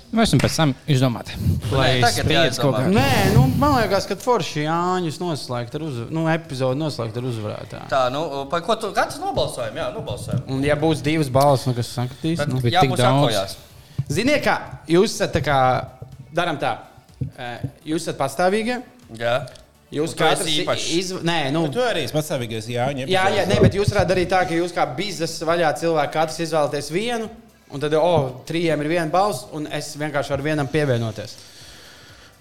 Mēs varam pēc tam izdomāt. Lai tagad spriedz kaut kā. Nē, nu, man liekas, ka forši Jāņus noslēgt ar uzvarētāju. Nu, epizodu noslēgt ar uzvarētāju. Tā, nu, par ko tu kāds nobalsojam? Jā, nobalsojam. Un, ja būs divas balvas, nu, kas sakatīs, Tad nu. tik daudz. sakojās. Ziniet, kā jūs esat tā kā, darām tā. Jūs esat pastāvīgi. Jā. Jūs esi katrs īpašs. iz... Nē, nu, Tu arī esi pastāvīgais Jāņa. jā, jā, nē, bet jūs varētu darīt tā, ka jūs kā biznesa vaļā cilvēki katrs izvēlaties vienu. Un tad, oh, trījiem ir viena balss, un es vienkārši varu vienam pievienoties.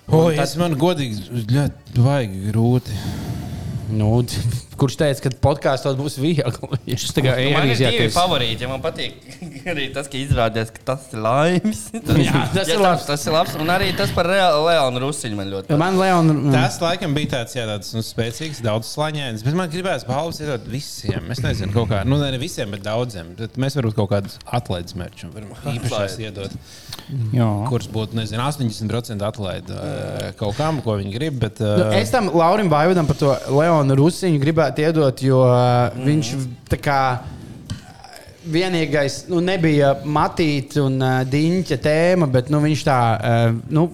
O, tas man godīgi ļoti vajag grūti. Nu, kurš teica, ka podkāstos būs viegli? Šis tā kā Nu, man ir divi favorīti. Ja man patīk arī tas, ka izrādās, ka tas ir laimes. Jā, tas ir labs. Tas ir labs. Un arī tas par Leonu Rusiņu man ļoti patīk. Man Leona, Tas laikam bija tāds, jā, tāds nu, spēcīgs, daudz slāņains. Bet man gribējās balvas iedot visiem. Es nezinu, kaut kā, nu, ne visiem, bet daudziem. Bet mēs varbūt kaut kādus atlaides mērķus varam īpašās iedot. Jā. Kurš būtu, nezinu, 80% atlaide eh, kaut kam, ko viņi grib. Bet, eh, Nu, es tam Laurim Vaivudam par to Leonu Rusiņu gribētu iedot, jo uh, viņš tā kā vienīgais nu, nebija matīta un uh, diņķa tēma, bet nu, viņš tā uh, nu,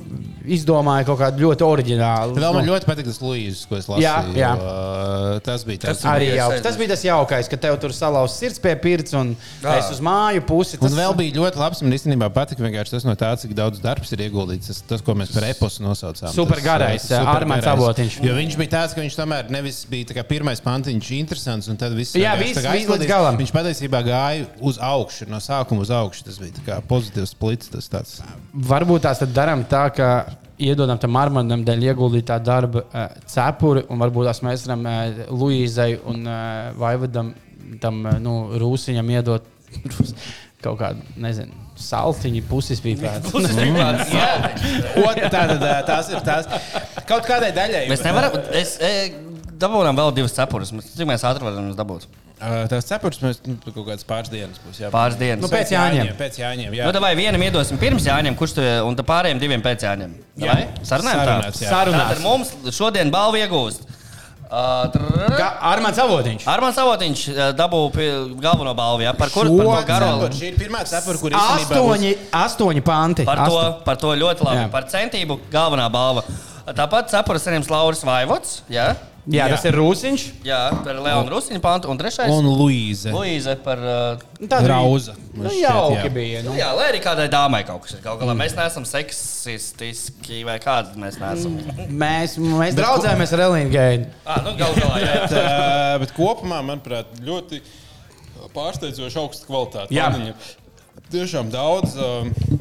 izdomāja kaut kādu ļoti oriģinālu. Vēl man nu, ļoti patīk tas Lūijas, ko es lasīju. Jā, jā. jo, Tas bija tas. Tas Arī bija sēdis. Tas bija tas jaukais, ka tev tur salauzts sirds pie pirts un es uz māju pusi. Un vēl bija ļoti labs. Man īstenībā patika vienkārši tas no tā, cik daudz darbs ir ieguldīts. Tas, tas ko mēs par eposu nosaucām. Super Tas, garais, garais. Avotiņš. Jo viņš bija tāds, ka viņš tomēr nevis bija pirmais pantiņš, interesants, un tad viss Jā, viss- viss līdz galam. Viņš patiesībā gāja uz augšu, no sākuma uz augšu. Tas bija tā kā pozitīvs splits. Tas tāds. Varbūt tās tad darām tā, ka iedodam tam Armandam dēļ ieguldītā darba uh, cepuri, un varbūt tās mēs varam uh, Luīzai un uh, Vaivadam tam uh, nu, Rūsiņam iedot kaut kādu, nezinu, saltiņu puses pīpēt. Ot, tā tad eh, tās ir tās. Kaut kādai daļai. Mēs nevaram. Es, e, dabūjām vēl divas cepures. Cik mēs ātri varam dabūt? Eh, Tās cepures mēs nu, kaut kādas pāris dienas būs. Jā. Pāris dienas. Nu, pēc Jāņiem. Pēc jāņem. Jā. Nu, vai vienam iedosim pirms Jāņiem, kurš tur un tad pārējiem diviem pēc Jāņiem? Jā. Sarunājam tā. Sarunāts, jā. Sarunāts. Tātad mums šodien balvu iegūst. Uh, trrr. Kā Armands Avotiņš. Armāns Avotiņš uh, dabū pie- galveno balvu, ja? par kuru to garo. Šī ir pirmā cepura, kur būs- Astoņi, astoņi panti. Par to, Asto- par to ļoti labi. Jā. Par centību galvenā balva. Tāpat cepura saņems Lauris Vaivots. Jā, Jā, tas ir Rūsiņš. jā par Leonu Rusiņu pantu. Un trešais Un Luīze. Luīze par. Uh, Nu, tāda bija- Rauza. Nu, Man šķiet, jauki jā. bija. nu, Nu. jā, lai arī kādai dāmai kaut kas ir. Kaut galā mēs neesam seksistiski vai kādi mēs neesam. Mēs, mēs draudzējāmies ar Elīnu Geidu. Ah, nu, gal galā, jā. Bet, uh, bet kopumā, manuprāt, ļoti pārsteidzoši augsta kvalitāte. Jā. Pantiņa. Tiešām daudz. Uh,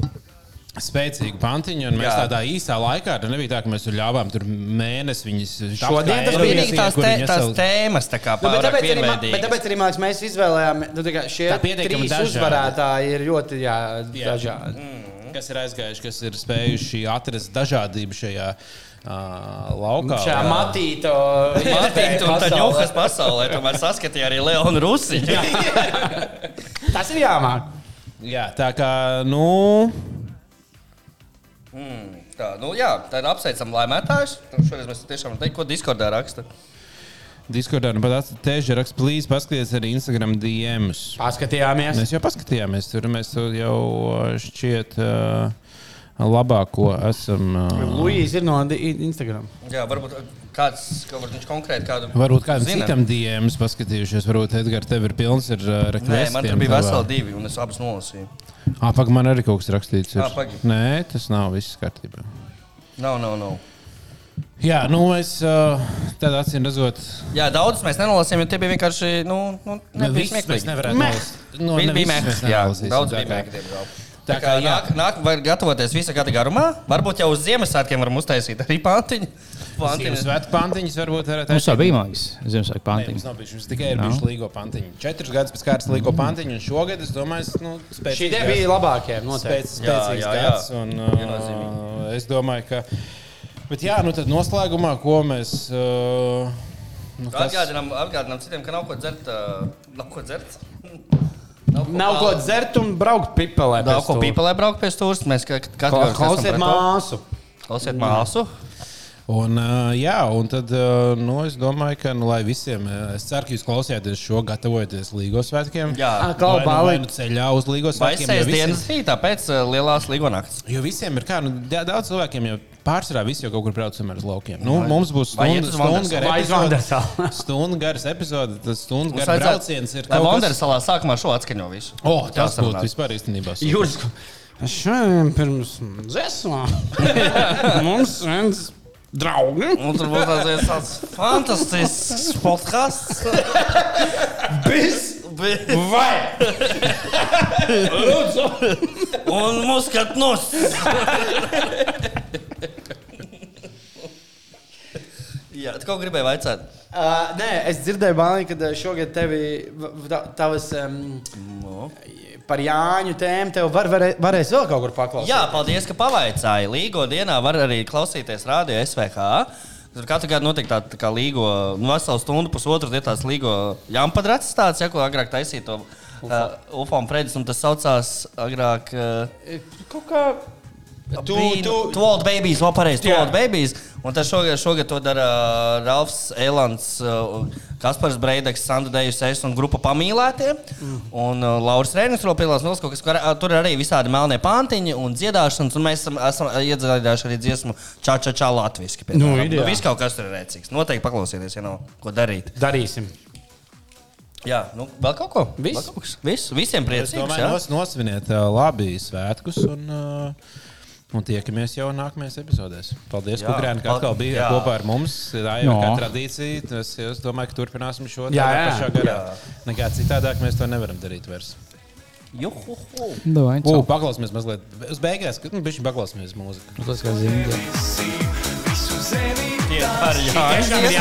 Spēcīga pantiņa, un mēs Jā. tādā īsā laikā, tur nebija tā, ka mēs tur ļāvām tur mēnesi viņas Šodien tas bija Eirovīzijā, tās, tē, tās tēmas, tā kā Nu, bet, pārāk tāpēc arī, bet tāpēc arī liekas, mēs izvēlējām nu, tā kā šie Tā pietiekami trīs dažādi. uzvarētāji ir ļoti jā, Jā. dažādi. kas ir aizgājuši, kas ir spējuši atrast dažādību šajā uh, laukā. Šajā matīto tā pasaulē. tomēr saskatīja arī Leonu Rusiņu. Tas ir jāmāk. Jā, tā kā, nu, Tā, nu, jā, tā ir apsveicama laimētājs. Nu, Šoreiz mēs tiešām teiktu, ko Discordā raksta. Discordā nu pat tieši raksts, plīz, paskaties arī Instagram DMs. Paskatījāmies. Mēs jau paskatījāmies, tur mēs jau uh, šķiet uh, labāko esam. Uh, Luīs ir no Instagram. Jā, varbūt Kāds, kaut viņš konkrēti kādu. Varbūt kādam zina? citam DMs paskatījušies, varbūt Edgars, tev ir pilns ar uh, Nē, rekvizitiem. man tur bija veseli divi, un es abus nolasīju. Ah, pagaidi, man arī kaut kas rakstīts. Ir. Ā, pagaidi. Nē, tas nav viss kārtībā. Nav, nav, nav. Jā, nu mēs uh, tādā acīm redzot, Jā, daudzus mēs nenolasījām, jo tie bija vienkārši. Nu, nu, ne nebija visus mēs smieklīgi. nevarētu nolasīt. Nu, Viņi ne bija visus mēs Jā, nenolasīsim, daudz tā bija diemžēl. Tā kā, jā. nāk, nāk, var gatavoties visa gada garumā. Varbūt jau uz Ziemassvētkiem varam uztaisīt arī pantiņu. Pantiņu. Ziemassvētku pantiņas varbūt varētu Mums jau bija mākslinieks, Ziemassvētku Nē, mums nav bijuši. Mums tikai ir Nav. bijuši līgo pantiņi. Četrus gadus pēc kārtas līgo pantiņu, un šogad, es domāju, es, nu, Šī spēcīgs te gads. bija labākie. Spēc, Noteikti. spēcīgs Jā, jā, jā. gads. Un, uh, es domāju, ka. Bet jā, nu tad noslēgumā, ko mēs. Uh, nu, kas- Atgādinām, atgādinām citiem, ka nav ko dzert. Uh, nav ko dzert. Nav ko dzert un braukt pipelē. Nav pēc ko pīpelē braukt pie stūres. Mēs ka- katru Kla- gadu Klausiet māsu. Klausiet māsu. Un, jā, un tad nu, es domāju, ka nu, lai visiem, es ceru, ka jūs klausījāties šo, gatavojaties Līgos svētkiem. Jā. Klau, Vai nu- vai nu ceļā uz Līgos Vai svētkiem. sēž visiem- dienas rītā pēc uh, lielās līgo nakts? Jo visiem ir kā, nu, da- daudz cilvēkiem jau pārsvarā visi jau kaut kur brauc samērā uz laukiem. Nu, mums būs vai stunda, uz stunda Vandersalu? gara epizode. Stunda garas epizode, tas stundas Mums gara vajadzētu- brauciens ir Lai kaut Vonderas kas. salā sākumā šo atskaņo visu. O, tas būtu vispār īstenībā. Jūras, šodien pirms dziesmām mums viens draugi Un tur būs tāds- tāds fantastisks podkāsts. bez vai. Un muskat nos. Jā, tu kaut ko gribēji vaicāt? Uh, nē, es dzirdēju, Bāliņ, ka šogad tevi, tavas um, No. Par Jāņu tēmu tev var, varē, varēs vēl kaut kur paklausīt. Jā, paldies, ka pavaicāji. Līgo dienā var arī klausīties radio SVH. Tur katru gadu notiek tāda tā kā līgo, nu, veselu stundu, pusotru dienu tās līgo jāmpadrats tāds, ja, ko agrāk taisīja to uh, UFO un Fredis, un tas saucās agrāk. Uh, Kaut kā. Tu, tu, old babies, vēl pareizi, old babies. Un tas šogad, šogad to dara uh, Ralfs Elants, uh, Kaspars Breideks, Sandra Dejus, es un grupa pamīlētie. Mm. Un uh, Lauris Rēnis vēl piedalās kaut kas, uh, tur ir arī visādi melnie pantiņi un dziedāšanas, un mēs esam, esam iedziedājuši arī dziesmu čā, čā, čā latviski. Nu, ideāli. viss kaut kas tur ir rēcīgs. Noteikti paklausieties, ja nav ko darīt. darīsim. Jā, nu, vēl kaut ko? Viss. Vēl kaut kas? Viss, visiem priecīgs. domāju, jā? nos, nosviniet uh, labi svētkus. Un, uh, Un tiekamies jau nākamajās epizodēs. Paldies, Jā. Kukrēn, ka atkal bija Jā. kopā ar mums. Tā jau ir No. kā tradīcija. Tas, es domāju, ka turpināsim šo Jā, jā. pašā garā. Nekā citādāk mēs to nevaram darīt vairs. Paklausīsimies mazliet. Uz beigās, kad nu, bišķi paklausīsimies mūziku. Tas kā zina. Tie par Jāņu.